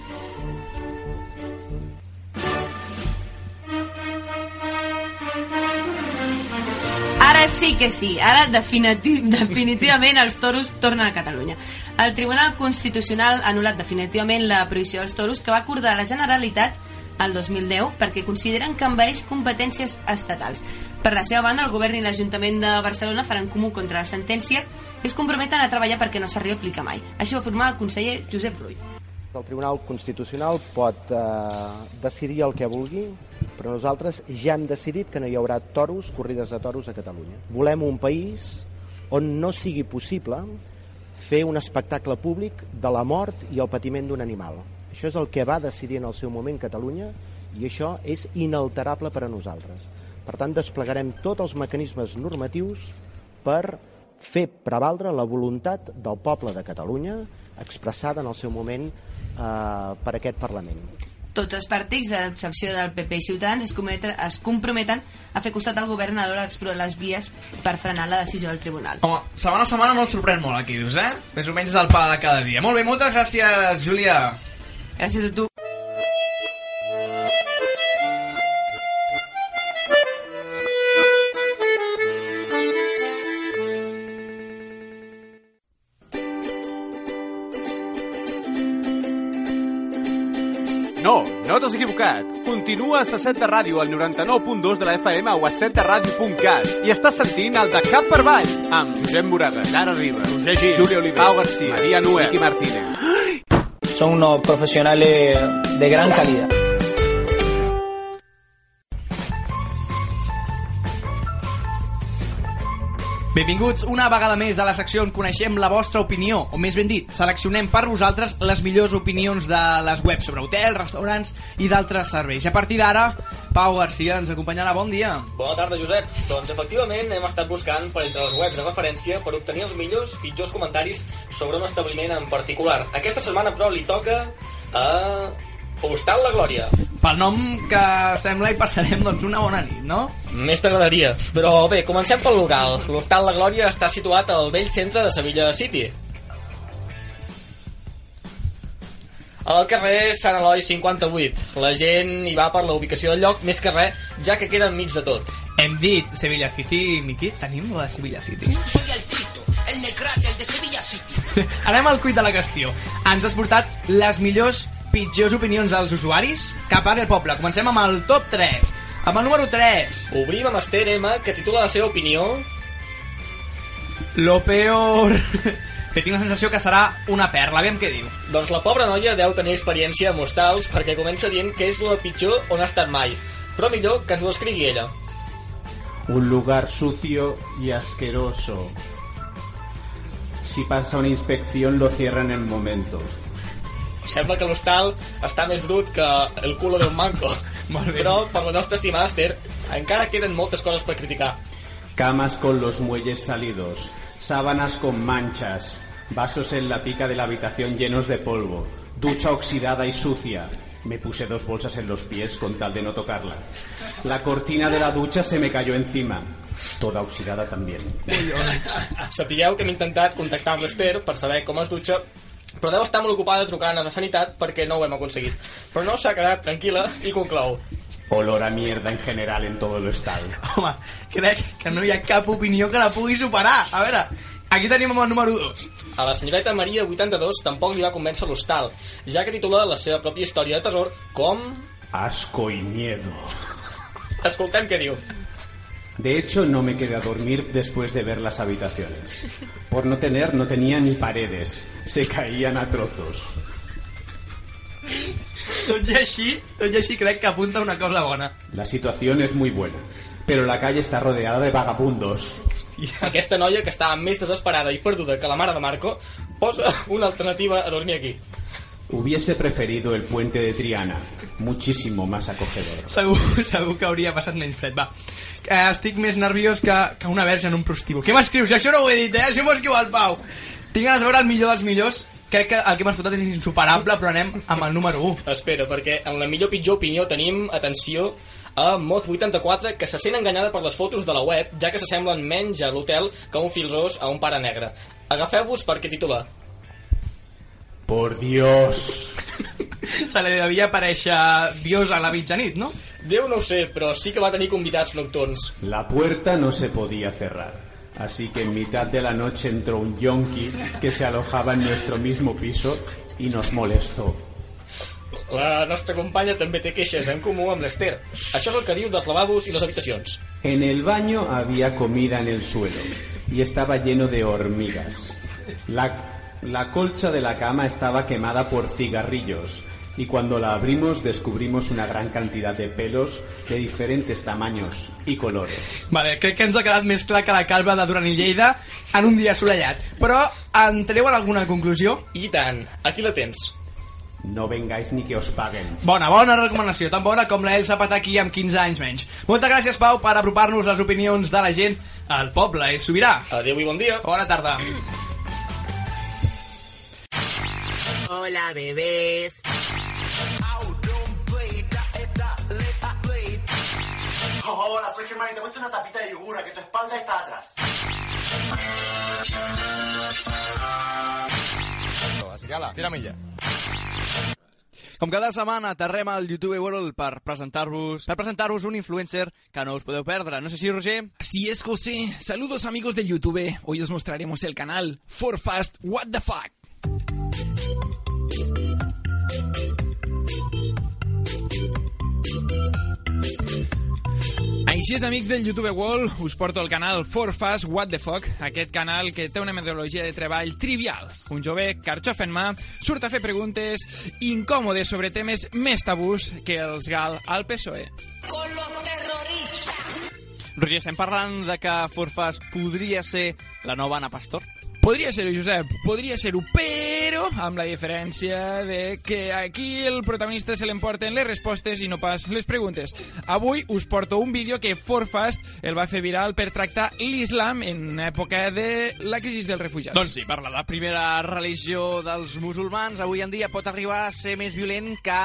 Ara sí que sí, ara definiti definitivament els toros tornen a Catalunya. El Tribunal Constitucional ha anul·lat definitivament la prohibició dels toros que va acordar la Generalitat el 2010 perquè consideren que envaeix competències estatals. Per la seva banda, el govern i l'Ajuntament de Barcelona faran comú contra la sentència i es comprometen a treballar perquè no s'arribi a aplicar mai. Així va afirmar el conseller Josep Rull. El Tribunal Constitucional pot eh, decidir el que vulgui, però nosaltres ja hem decidit que no hi haurà toros, corrides de toros a Catalunya. Volem un país on no sigui possible fer un espectacle públic de la mort i el patiment d'un animal. Això és el que va decidir en el seu moment Catalunya i això és inalterable per a nosaltres. Per tant, desplegarem tots els mecanismes normatius per fer prevaldre la voluntat del poble de Catalunya expressada en el seu moment eh, per aquest Parlament. Tots els partits, a l'excepció del PP i Ciutadans, es, cometen, es comprometen a fer costat al govern a l'hora d'explorar les vies per frenar la decisió del tribunal. Home, setmana a setmana no el sorprèn molt aquí, dius, eh? Més o menys és el pa de cada dia. Molt bé, moltes gràcies, Júlia. Gràcies a tu. No, no t'has equivocat. Continua a la set de ràdio al 99.2 de la FM o a setradio.cat i estàs sentint el de cap per Vall amb Josep Morada, Lara Riba, Roger Gil, Júlia Oliver, Pau Garcia, Maria Noel, Miqui Martínez. Son unos profesionales de gran calidad. Benvinguts una vegada més a la secció on coneixem la vostra opinió, o més ben dit, seleccionem per vosaltres les millors opinions de les webs sobre hotels, restaurants i d'altres serveis. A partir d'ara, Pau Garcia ens acompanyarà. Bon dia. Bona tarda, Josep. Doncs efectivament hem estat buscant per entre les webs de referència per obtenir els millors, pitjors comentaris sobre un establiment en particular. Aquesta setmana, però, li toca a Hostal La Glòria. Pel nom que sembla hi passarem doncs, una bona nit, no? Més t'agradaria. Però bé, comencem pel local. L'Hostal La Glòria està situat al vell centre de Sevilla City. Al carrer Sant Eloi 58. La gent hi va per la ubicació del lloc, més que res, ja que queda enmig de tot. Hem dit Sevilla City, Miqui, tenim lo de Sevilla City? Soy el Tito, el necrate, el de Sevilla City. Anem al cuit de la qüestió. Ens has portat les millors pitjors opinions dels usuaris cap ara el poble. Comencem amb el top 3. Amb el número 3. Obrim amb Esther M, que titula la seva opinió... Lo peor... que tinc la sensació que serà una perla. Aviam què diu. Doncs la pobra noia deu tenir experiència amb hostals perquè comença dient que és la pitjor on ha estat mai. Però millor que ens ho escrigui ella. Un lugar sucio y asqueroso. Si pasa una inspección lo cierran en el momento. Sembla que l'hostal està més brut que el culo d'un manco. Molt bé. Però, per la nostra estimada Esther, encara queden moltes coses per criticar. Camas con los muelles salidos, sábanas con manchas, vasos en la pica de la habitación llenos de polvo, ducha oxidada y sucia. Me puse dos bolsas en los pies con tal de no tocarla. La cortina de la ducha se me cayó encima. Toda oxidada también. Sapigueu que hem intentat contactar amb l'Esther per saber com es dutxa però deu estar molt ocupada trucant a la sanitat perquè no ho hem aconseguit. Però no s'ha quedat tranquil·la i conclou. Olor a mierda en general en todo el estado. Home, crec que no hi ha cap opinió que la pugui superar. A veure, aquí tenim el número 2. A la senyoreta Maria 82 tampoc li va convèncer l'hostal, ja que titula la seva pròpia història de tesor com... Asco y miedo. Escoltem què diu. De hecho, no me quedé a dormir después de ver las habitaciones. Por no tener, no tenía ni paredes. Se caían a trozos. Tot i així, tot i així crec que apunta una cosa bona. La situación es muy buena, pero la calle está rodeada de vagabundos. Aquesta noia, que estava més desesperada i perduda que la mare de Marco, posa una alternativa a dormir aquí. Hubiese preferido el puente de Triana, muchísimo más acogedor. Segur, segur que hauria passat menys fred. Va, eh, estic més nerviós que, que una verge en un prostíbul. Què m'escrius? Això no ho he dit, eh? Això m'ho escriu el Pau. Tinc ganes de veure el millor dels millors. Crec que el que m'has fotat és insuperable, però anem amb el número 1. Espera, perquè en la millor pitjor opinió tenim, atenció, a Moth84, que se sent enganyada per les fotos de la web, ja que s'assemblen menys a l'hotel que un filzós a un pare negre. Agafeu-vos perquè titula Por Dios. Se li devia aparèixer Dios a la mitjanit, no? Déu no ho sé, però sí que va tenir convidats nocturns. La puerta no se podía cerrar. Así que en mitad de la noche entró un yonki que se alojaba en nuestro mismo piso y nos molestó. La nostra companya també té queixes en comú amb l'Ester. Això és el que diu dels lavabos i les habitacions. En el baño había comida en el suelo y estaba lleno de hormigas. La, la colcha de la cama estaba quemada por cigarrillos y cuando la abrimos descubrimos una gran cantidad de pelos de diferentes tamaños y colores. Vale, crec que ens ha quedat més clar que la calva de Duran i Lleida en un dia assolellat. Però en treuen alguna conclusió? I tant, aquí la tens. No vengáis ni que os paguen. Bona, bona recomanació, tan bona com la Elsa Pataki amb 15 anys menys. Moltes gràcies, Pau, per apropar-nos les opinions de la gent al poble. És sobirà. Adéu i bon dia. Bona tarda. Hola, bebés. Hola, soy Germán y te cuento una tapita de yogur, que tu espalda está atrás. Escala, tira milla. Com cada setmana aterrem al YouTube World per presentar-vos per presentar-vos un influencer que no us podeu perdre. No sé si, Roger... Así es, José. Saludos amigos del YouTube. Hoy os mostraremos el canal For Fast What the Fuck. Així és, amics del YouTube World, us porto el canal For Fast What the Fuck, aquest canal que té una metodologia de treball trivial. Un jove, carxof en mà, surt a fer preguntes incòmodes sobre temes més tabús que els gal al PSOE. Con los Roger, estem parlant de que Forfas podria ser la nova Ana Pastor? Podria ser-ho, Josep, podria ser-ho, però amb la diferència de que aquí el protagonista se l'emporten les respostes i no pas les preguntes. Avui us porto un vídeo que Forfast el va fer viral per tractar l'islam en època de la crisi dels refugiats. Doncs sí, parla la primera religió dels musulmans, avui en dia pot arribar a ser més violent que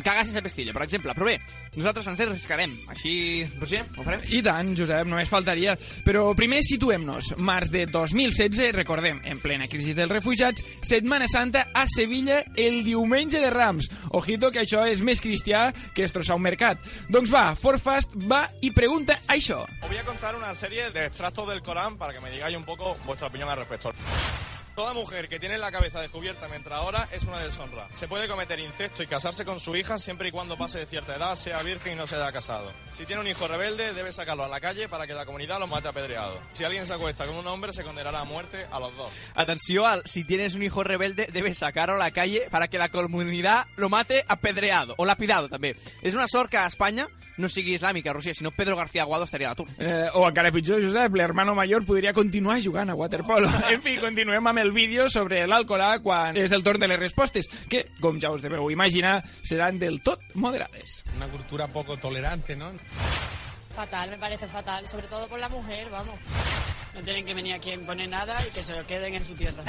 cagar sense pestilla, per exemple. Però bé, nosaltres ens arriscarem. Així, Roger, ho farem? I tant, Josep, només faltaria. Però primer situem-nos. Març de 2016, recordem, en plena crisi dels refugiats, Setmana Santa a Sevilla el diumenge de Rams. Ojito que això és més cristià que estrossar un mercat. Doncs va, Forfast va i pregunta això. Os voy a contar una serie de extractos del Corán para que me digáis un poco vuestra opinión al respecto. Toda mujer que tiene la cabeza descubierta mientras ora es una deshonra. Se puede cometer incesto y casarse con su hija siempre y cuando pase de cierta edad, sea virgen y no se haya casado. Si tiene un hijo rebelde, debe sacarlo a la calle para que la comunidad lo mate apedreado. Si alguien se acuesta con un hombre, se condenará a muerte a los dos. Atenció al si tienes un hijo rebelde, debes sacarlo a la calle para que la comunidad lo mate apedreado o lapidado també. És una que a Espanya no sigui islàmica, Roger, si no Pedro García Aguado estaria a l'atur. Eh, o encara pitjor, Josep, l'hermano mayor podria continuar jugant a waterpolo. En fi, continuem amb el vídeo sobre l'Alcorà quan és el torn de les respostes, que, com ja us deveu imaginar, seran del tot moderades. Una cultura poco tolerante, ¿no? Fatal, me parece fatal, sobre todo por la mujer, vamos. No tienen que venir aquí a imponer nada y que se lo queden en su tierra.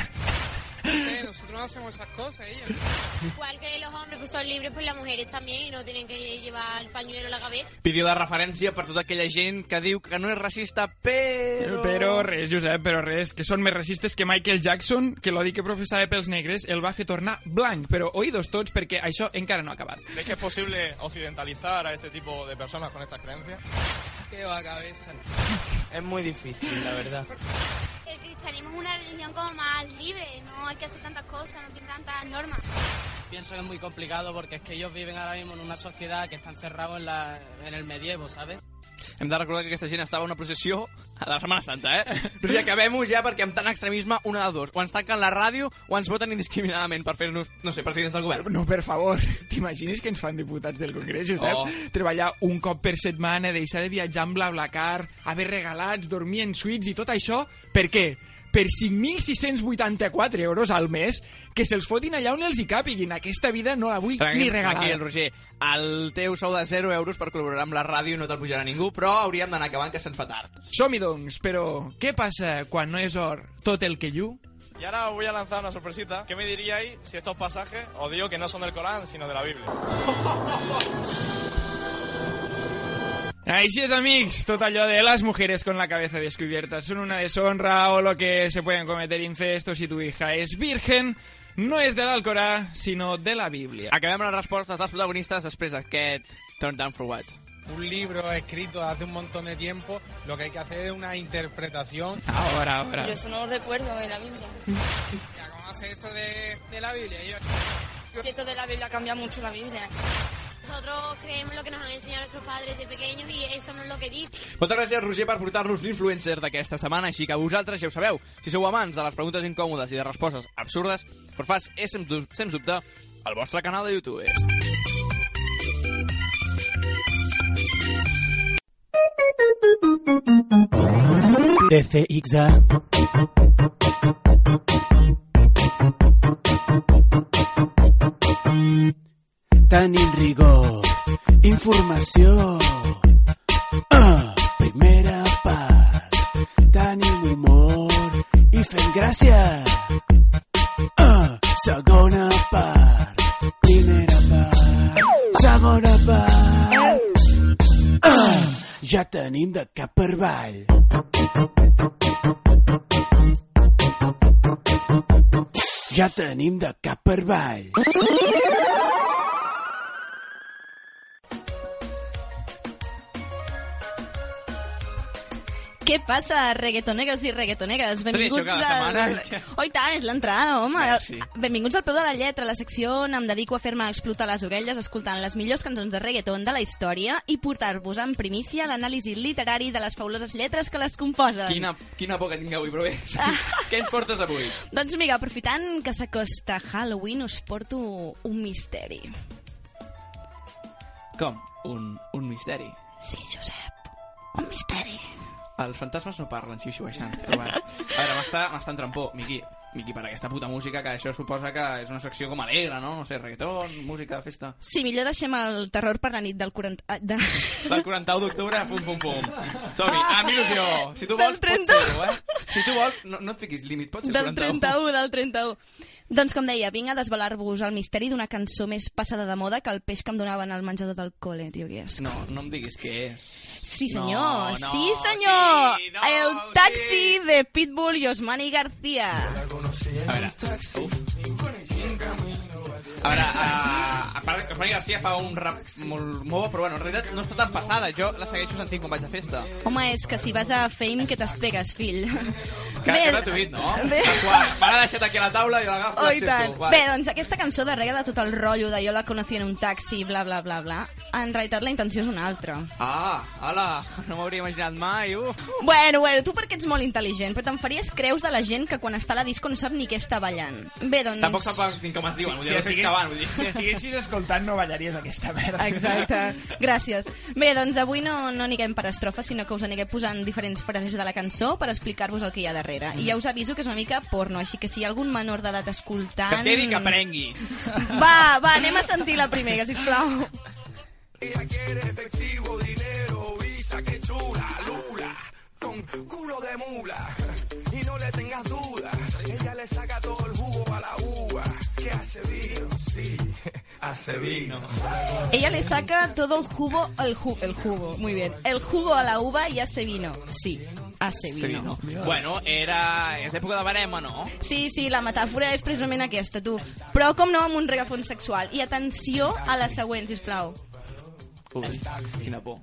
Nosotros no hacemos esas cosas, ellos. Igual que los hombres pues son libres, pues las mujeres también y no tienen que llevar el pañuelo a la cabeza. Vídeo de referència per tota aquella gent que diu que no és racista, però... Però res, Josep, però res, que són més racistes que Michael Jackson, que l'odi que professava pels negres el va fer tornar blanc. Però oïdos tots, perquè això encara no ha acabat. ¿Veis que es posible occidentalizar a este tipo de personas con estas creencias? Qué va cabeza. Es muy difícil, la verdad. El cristianismo es una religión como más libre, no hay que hacer tantas cosas, no tiene tantas normas. Pienso que es muy complicado porque es que ellos viven ahora mismo en una sociedad que está encerrado en, la, en el medievo, ¿sabes? Hem de recordar que aquesta gent estava a una processió de la Setmana Santa, eh? O sigui, acabem-ho ja perquè amb tant extremisme, una de dos. O ens tanquen la ràdio o ens voten indiscriminadament per fer-nos, no sé, presidents del govern. No, per favor, t'imagines que ens fan diputats del Congrés, Josep? Oh. Treballar un cop per setmana, deixar de viatjar amb BlaBlaCar, haver regalats, dormir en suites i tot això, per què? Per 5.684 euros al mes, que se'ls fotin allà on els hi càpiguin. Aquesta vida no la vull ni regalada. Tranquil, Roger. El teu sou de 0 euros per col·laborar amb la ràdio no te'l pujarà ningú, però hauríem d'anar acabant que se'ns fa tard. Som-hi, doncs, però què passa quan no és or tot el que llu? Y ahora os voy a lanzar una sorpresita. ¿Qué me diríais si estos pasajes os digo que no son del Corán, sino de la Biblia? Així es, amics, tot allò de las mujeres con la cabeza descubierta son una deshonra o lo que se pueden cometer incestos si tu hija es virgen no és de l'Alcorà, sinó de la Bíblia. Acabem les respostes dels protagonistes després d'aquest Turn Down for What. Un libro escrito hace un montón de tiempo, lo que hay que hacer es una interpretación. Ahora, ahora. Yo eso no lo recuerdo en la Biblia. ¿Cómo hace eso de, de la Biblia? Yo... Si esto de la Biblia cambia mucho la Biblia. Nosotros creemos lo que nos han enseñado nuestros padres de pequeños y eso no es lo que dice. Moltes gràcies, Roger, per portar-nos l'influencer d'aquesta setmana, així que vosaltres ja ho sabeu. Si sou amants de les preguntes incòmodes i de respostes absurdes, per fas és, sens dub- sens dubte, el vostre canal de YouTube. DCXA. Tenim rigor, informació. Ah, primera part. Tenim humor i fem gràcia. Ah, segona part. Primera part. Segona part. Ah, ja tenim de cap per avall. Ja tenim de cap per avall. Què passa, reggaetonegues i reggaetonegues? Benvinguts al... Oh, i tant, és l'entrada, home. Merci. Benvinguts al peu de la lletra, la secció on em dedico a fer-me explotar les orelles escoltant les millors cançons de reggaeton de la història i portar-vos en primícia l'anàlisi literari de les fabuloses lletres que les composen. Quina, quina por que tinc avui, però bé. Què ens portes avui? Doncs mira, aprofitant que s'acosta Halloween, us porto un misteri. Com? Un, un misteri? Sí, Josep, un misteri. Els fantasmes no parlen xiu-xiueixant, però bueno. A veure, m'està entrant por, Miqui. Miqui, per aquesta puta música, que això suposa que és una secció com alegre, no? No sé, reggaeton, música, festa... Sí, millor deixem el terror per la nit del 40... ah, De... Del 41 d'octubre, pum, pum, pum. Som-hi, amb il·lusió. Si tu Del vols, pots 30. ser-ho, eh? Si tu vols, no, no et fiquis límit, pots ser Del 41. 31, del 31. Doncs com deia, vinc a desvelar-vos el misteri d'una cançó més passada de moda que el peix que em donaven al menjador del cole, tio, que és. No, no em diguis què és. Sí, senyor, No, no, sí, senyor! sí, no, el taxi de Pitbull i Osmani García. A veure, a veure, uh, a part que Osmani García fa un rap molt, molt bo, però bueno, en realitat no està tan passada. Jo la segueixo sentint quan vaig a festa. Home, és que si vas a Fame, que t'espegues, fill. Que, que gratuït, no? Bé. Quan m'ha deixat aquí a la taula, jo l'agafo Oh, i i tant. l'accepto. Bé, doncs aquesta cançó darrere de tot el rotllo de jo la conocí en un taxi, bla, bla, bla, bla, en realitat la intenció és una altra. Ah, hola, no m'hauria imaginat mai, uh. Bueno, bueno, tu perquè ets molt intel·ligent, però te'n faries creus de la gent que quan està a la disco no sap ni què està ballant. Bé, doncs... Tampoc sap ni com es diuen, vull dir, no sé que van, vull dir. si estiguessis escoltant no ballaries aquesta merda. Exacte, gràcies. Bé, doncs avui no, no anirem per estrofes, sinó que us aniré posant diferents frases de la cançó per explicar-vos el que hi ha darrere. I ja us aviso que és una mica porno, així que si hi ha algun menor d'edat escoltant... Que es quedi que aprengui. Va, va, anem a sentir la primera, sisplau. Ella quiere efectivo, dinero, visa, que chula, lula, con culo de mula. Y no le tengas duda, ella le saca todo el jugo a la uva. Que hace vino, sí, hace vino. Ella le saca todo el jugo, el, ju- el jugo, muy bien, el jugo a la uva y hace vino. Sí, hace Sí, vino. no? Bueno, era... És època de barema, no? Sí, sí, la metàfora és precisament aquesta, tu. Però, com no, amb un regafon sexual. I atenció a la següent, sisplau. Ui, quina por.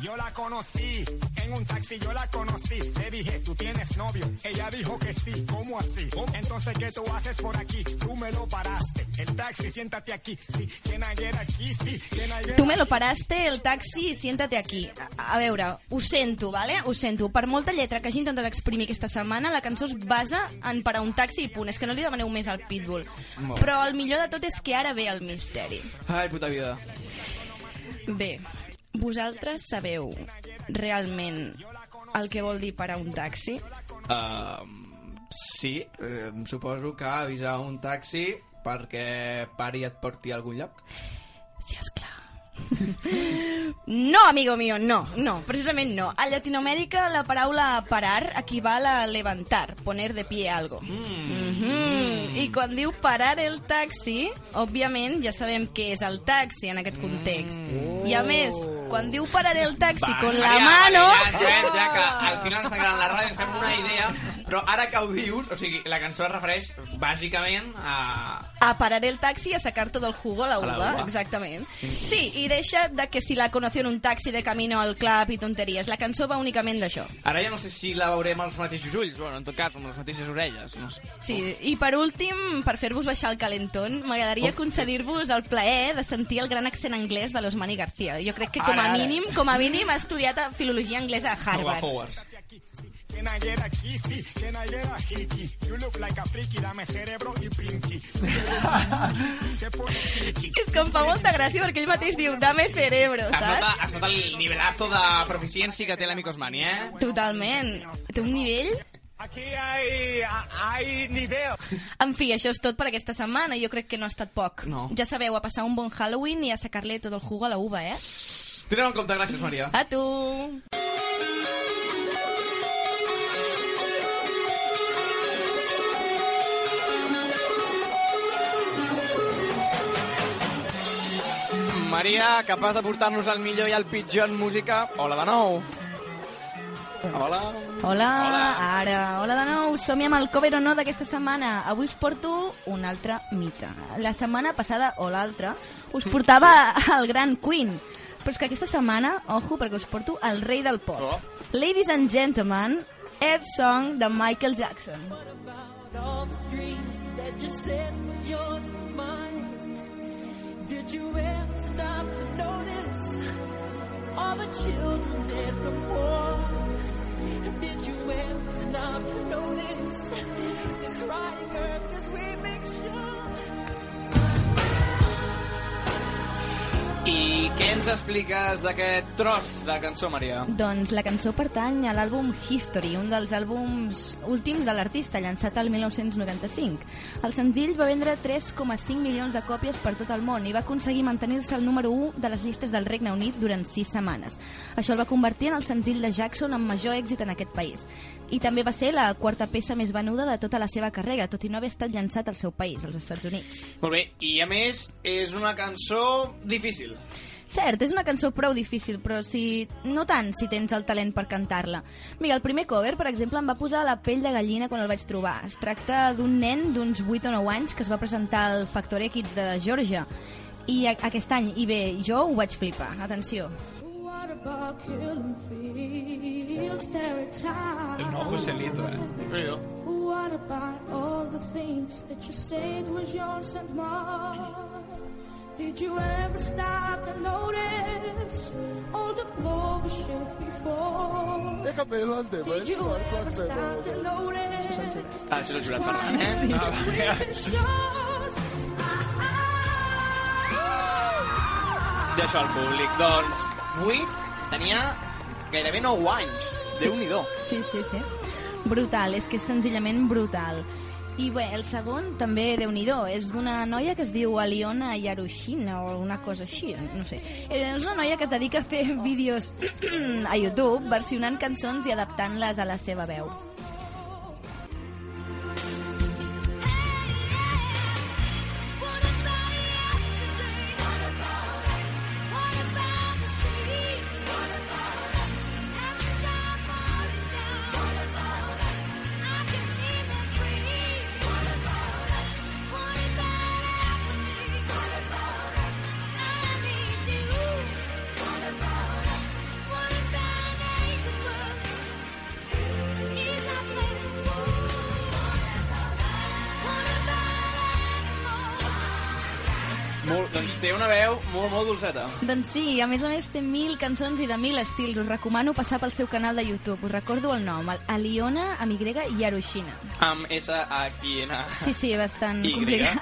Yo la conocí, en un taxi yo la conocí. Le dije, ¿tú tienes novio? Ella dijo que sí, ¿cómo así? Entonces, ¿qué tú haces por aquí? Tú me lo paraste. El taxi, siéntate aquí. Sí, aquí? Sí, Tu me lo paraste, el taxi, siéntate aquí. A, a veure, ho sento, vale? Ho sento. Per molta lletra que hagi intentat exprimir aquesta setmana, la cançó es basa en parar un taxi i punt. És que no li demaneu més al Pitbull. Molt. Però el millor de tot és que ara ve el misteri. Ai, puta vida. Bé, vosaltres sabeu realment el que vol dir parar un taxi? Uh, sí, eh, suposo que avisar un taxi perquè pari et porti a algun lloc. Sí, esclar. No, amigo mío, no, no, precisament no. A Latinoamèrica la paraula parar equival a levantar, poner de pie algo. Mhm. I quan diu parar el taxi, òbviament ja sabem què és el taxi en aquest context. I a més, quan diu parar el taxi Va, con la Maria, mano... Maria, Ja, ja, que al final ens quedant la ràdio, fem una idea, però ara que ho dius, o sigui, la cançó es refereix bàsicament a... A parar el taxi y a sacar todo el jugo a la A la uva, uva. exactament. Sí, i deixa de que si la conoció en un taxi de camino al club i tonteries. La cançó va únicament d'això. Ara ja no sé si la veurem amb els mateixos ulls, bueno, en tot cas, amb les mateixes orelles. No sé. Sí, i per últim, per fer-vos baixar el calentón, m'agradaria concedir-vos el plaer de sentir el gran accent anglès de l'Osmani García. Jo crec que com a Ara, ara. mínim, com a mínim ha estudiat filologia anglesa a Harvard. Can I get aquí? Sí, can I get a hickey? You look like a freaky, dame cerebro y pinky. És que em fa molta gràcia perquè ell mateix diu dame cerebro, Es saps? es nota el nivelazo de proficiència que té l'amic Osmani, eh? Totalment. Té un nivell Aquí hay, hay nivel. En fi, això és tot per aquesta setmana. Jo crec que no ha estat poc. No. Ja sabeu, a passar un bon Halloween i a sacar-li tot el jugo a la uva, eh? Tindrem en compte, gràcies, Maria. A tu! Maria, capaç de portar-nos el millor i el pitjor en música. Hola de nou. Hola. Hola, ara. Hola de nou. Som-hi amb el cover o no d'aquesta setmana. Avui us porto un altre mite. La setmana passada, o l'altra, us portava el gran Queen. Però és que aquesta setmana, ojo, perquè us porto el rei del pop. Oh. Ladies and gentlemen, Air Song de Michael Jackson. all the dreams that you said was yours and mine? Did you ever stop to notice all the children dead from war? Did you ever stop to notice this crying earth as we make I què ens expliques d'aquest tros de cançó, Maria? Doncs la cançó pertany a l'àlbum History, un dels àlbums últims de l'artista, llançat al 1995. El senzill va vendre 3,5 milions de còpies per tot el món i va aconseguir mantenir-se al número 1 de les llistes del Regne Unit durant 6 setmanes. Això el va convertir en el senzill de Jackson amb major èxit en aquest país. I també va ser la quarta peça més venuda de tota la seva carrera, tot i no haver estat llançat al seu país, als Estats Units. Molt bé, i a més és una cançó difícil. Cert, és una cançó prou difícil, però si... no tant si tens el talent per cantar-la. Mira, el primer cover, per exemple, em va posar la pell de gallina quan el vaig trobar. Es tracta d'un nen d'uns 8 o 9 anys que es va presentar al Factor X de Georgia i aquest any, i bé, jo ho vaig flipar. Atenció. What about killing fields, territory? El eh? What about all the things that you said was yours and mine? Did you ever stop to notice all the we shed before? Déjame el tema, Did you ever stop to notice? Ah, això és el jurat parlant, eh? Sí, Ah, sí. va. Deixo al públic. Doncs 8 tenia gairebé 9 anys. Déu-n'hi-do. Sí, sí, sí. Brutal, és que és senzillament brutal. I bé, el segon també déu nhi és d'una noia que es diu Aliona Yarushina o una cosa així, no sé. Eh, És una noia que es dedica a fer vídeos a YouTube versionant cançons i adaptant-les a la seva veu. Dolceta. Doncs sí, a més a més té mil cançons i de mil estils. Us recomano passar pel seu canal de YouTube. Us recordo el nom, el Aliona amb Y Yarushina. Amb S-A-Q-N. Sí, sí, bastant Y. complicat.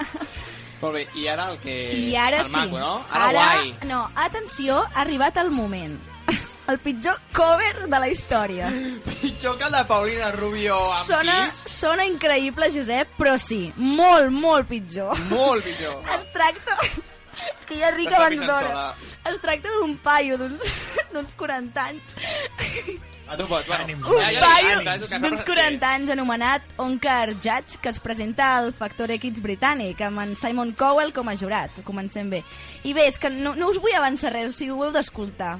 Molt bé, i ara el que... I ara el sí. maco, no? Ara, guai. No, atenció, ha arribat el moment. El pitjor cover de la història. Pitjor que el de Paulina Rubio amb Sona, Kiss. sona increïble, Josep, però sí, molt, molt pitjor. Molt pitjor. Es tracta... És que ja ric Està abans d'hora. Es tracta d'un paio d'uns d'uns 40 anys. A tu pots, bueno. Un paio d'uns 40 anys anomenat Onkar Judge que es presenta al Factor X britànic amb en Simon Cowell com a jurat. Comencem bé. I bé, és que no, no us vull avançar res, o sigui, ho heu d'escoltar.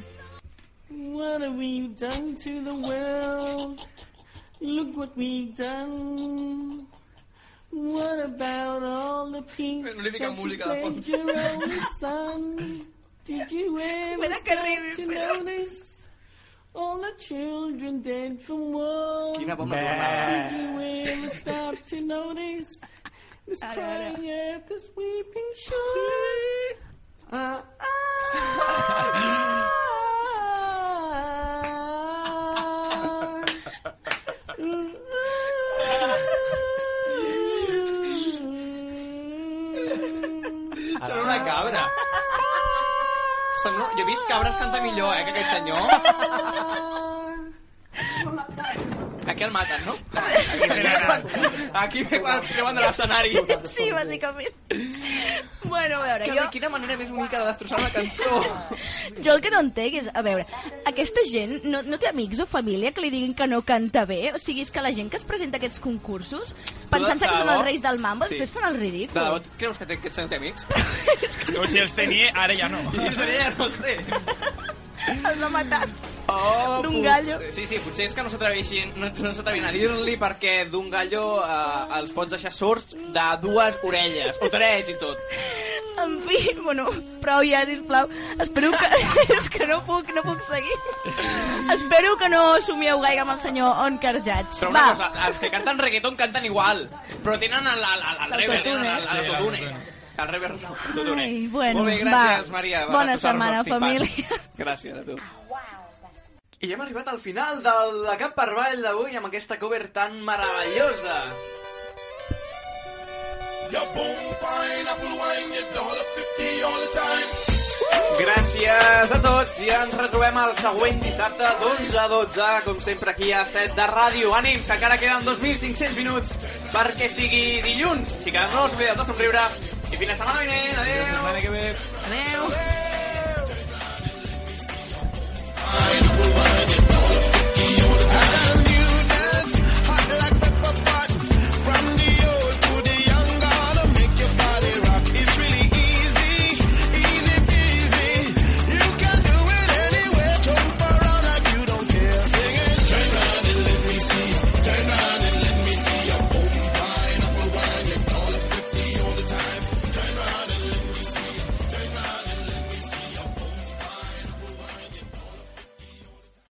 What have we done to the world? Look what we've done. What about all the peace Una mica that you música de pledged fons. your only son? Did you ever Espera que stop arribi, to espera. notice all the children dead from war? Quina bomba Did tornada. you ever stop to notice this Ara, ara. crying earth is weeping shore? Ah, ah, Sembla una cabra. Sembla... Jo he vist cabres cantar millor, eh, que aquest senyor. Aquí el maten, no? Aquí, Aquí ve quan el treuen de l'escenari. Sí, bàsicament. Bueno, a veure, Que, jo... Quina manera més bonica de destrossar una cançó. Jo el que no entenc és, a veure, aquesta gent no, no té amics o família que li diguin que no canta bé? O sigui, és que la gent que es presenta a aquests concursos, pensant-se que són els reis del mambo, Sí. després fan el De ridícul. debò, creus que té, aquests senyor té amics? O si els tenia, ara ja no. I si els tenia, no els té. Els ha matat. Oh, D'un gallo. Sí, sí, potser és que no s'atreveixin no, no a dir-li perquè d'un gallo eh, els pots deixar sords de dues orelles, o tres i tot. En fi, bueno, prou ja, sisplau. Espero que... és que no puc, no puc seguir. Espero que no somieu gaire amb el senyor Oncar Jats. Però una Va, cosa, els que canten reggaeton canten igual, però tenen el, el, el, el rever, tenen el, L'autotune. el, l'autotune. El rever, l'autotune. Ai, bueno, Molt bé, gràcies, va. Maria. Bona setmana, família. Gràcies a tu. I hem arribat al final de la Cap per Avall d'avui amb aquesta cover tan meravellosa. Gràcies a tots i ens retrobem el següent dissabte d'11 a 12, com sempre aquí a 7 de ràdio. Ànim, que encara queden 2.500 minuts perquè sigui dilluns. Així que no us oblideu de somriure i fins la setmana vinent. Adéu. Ve. Adéu. I ain't a.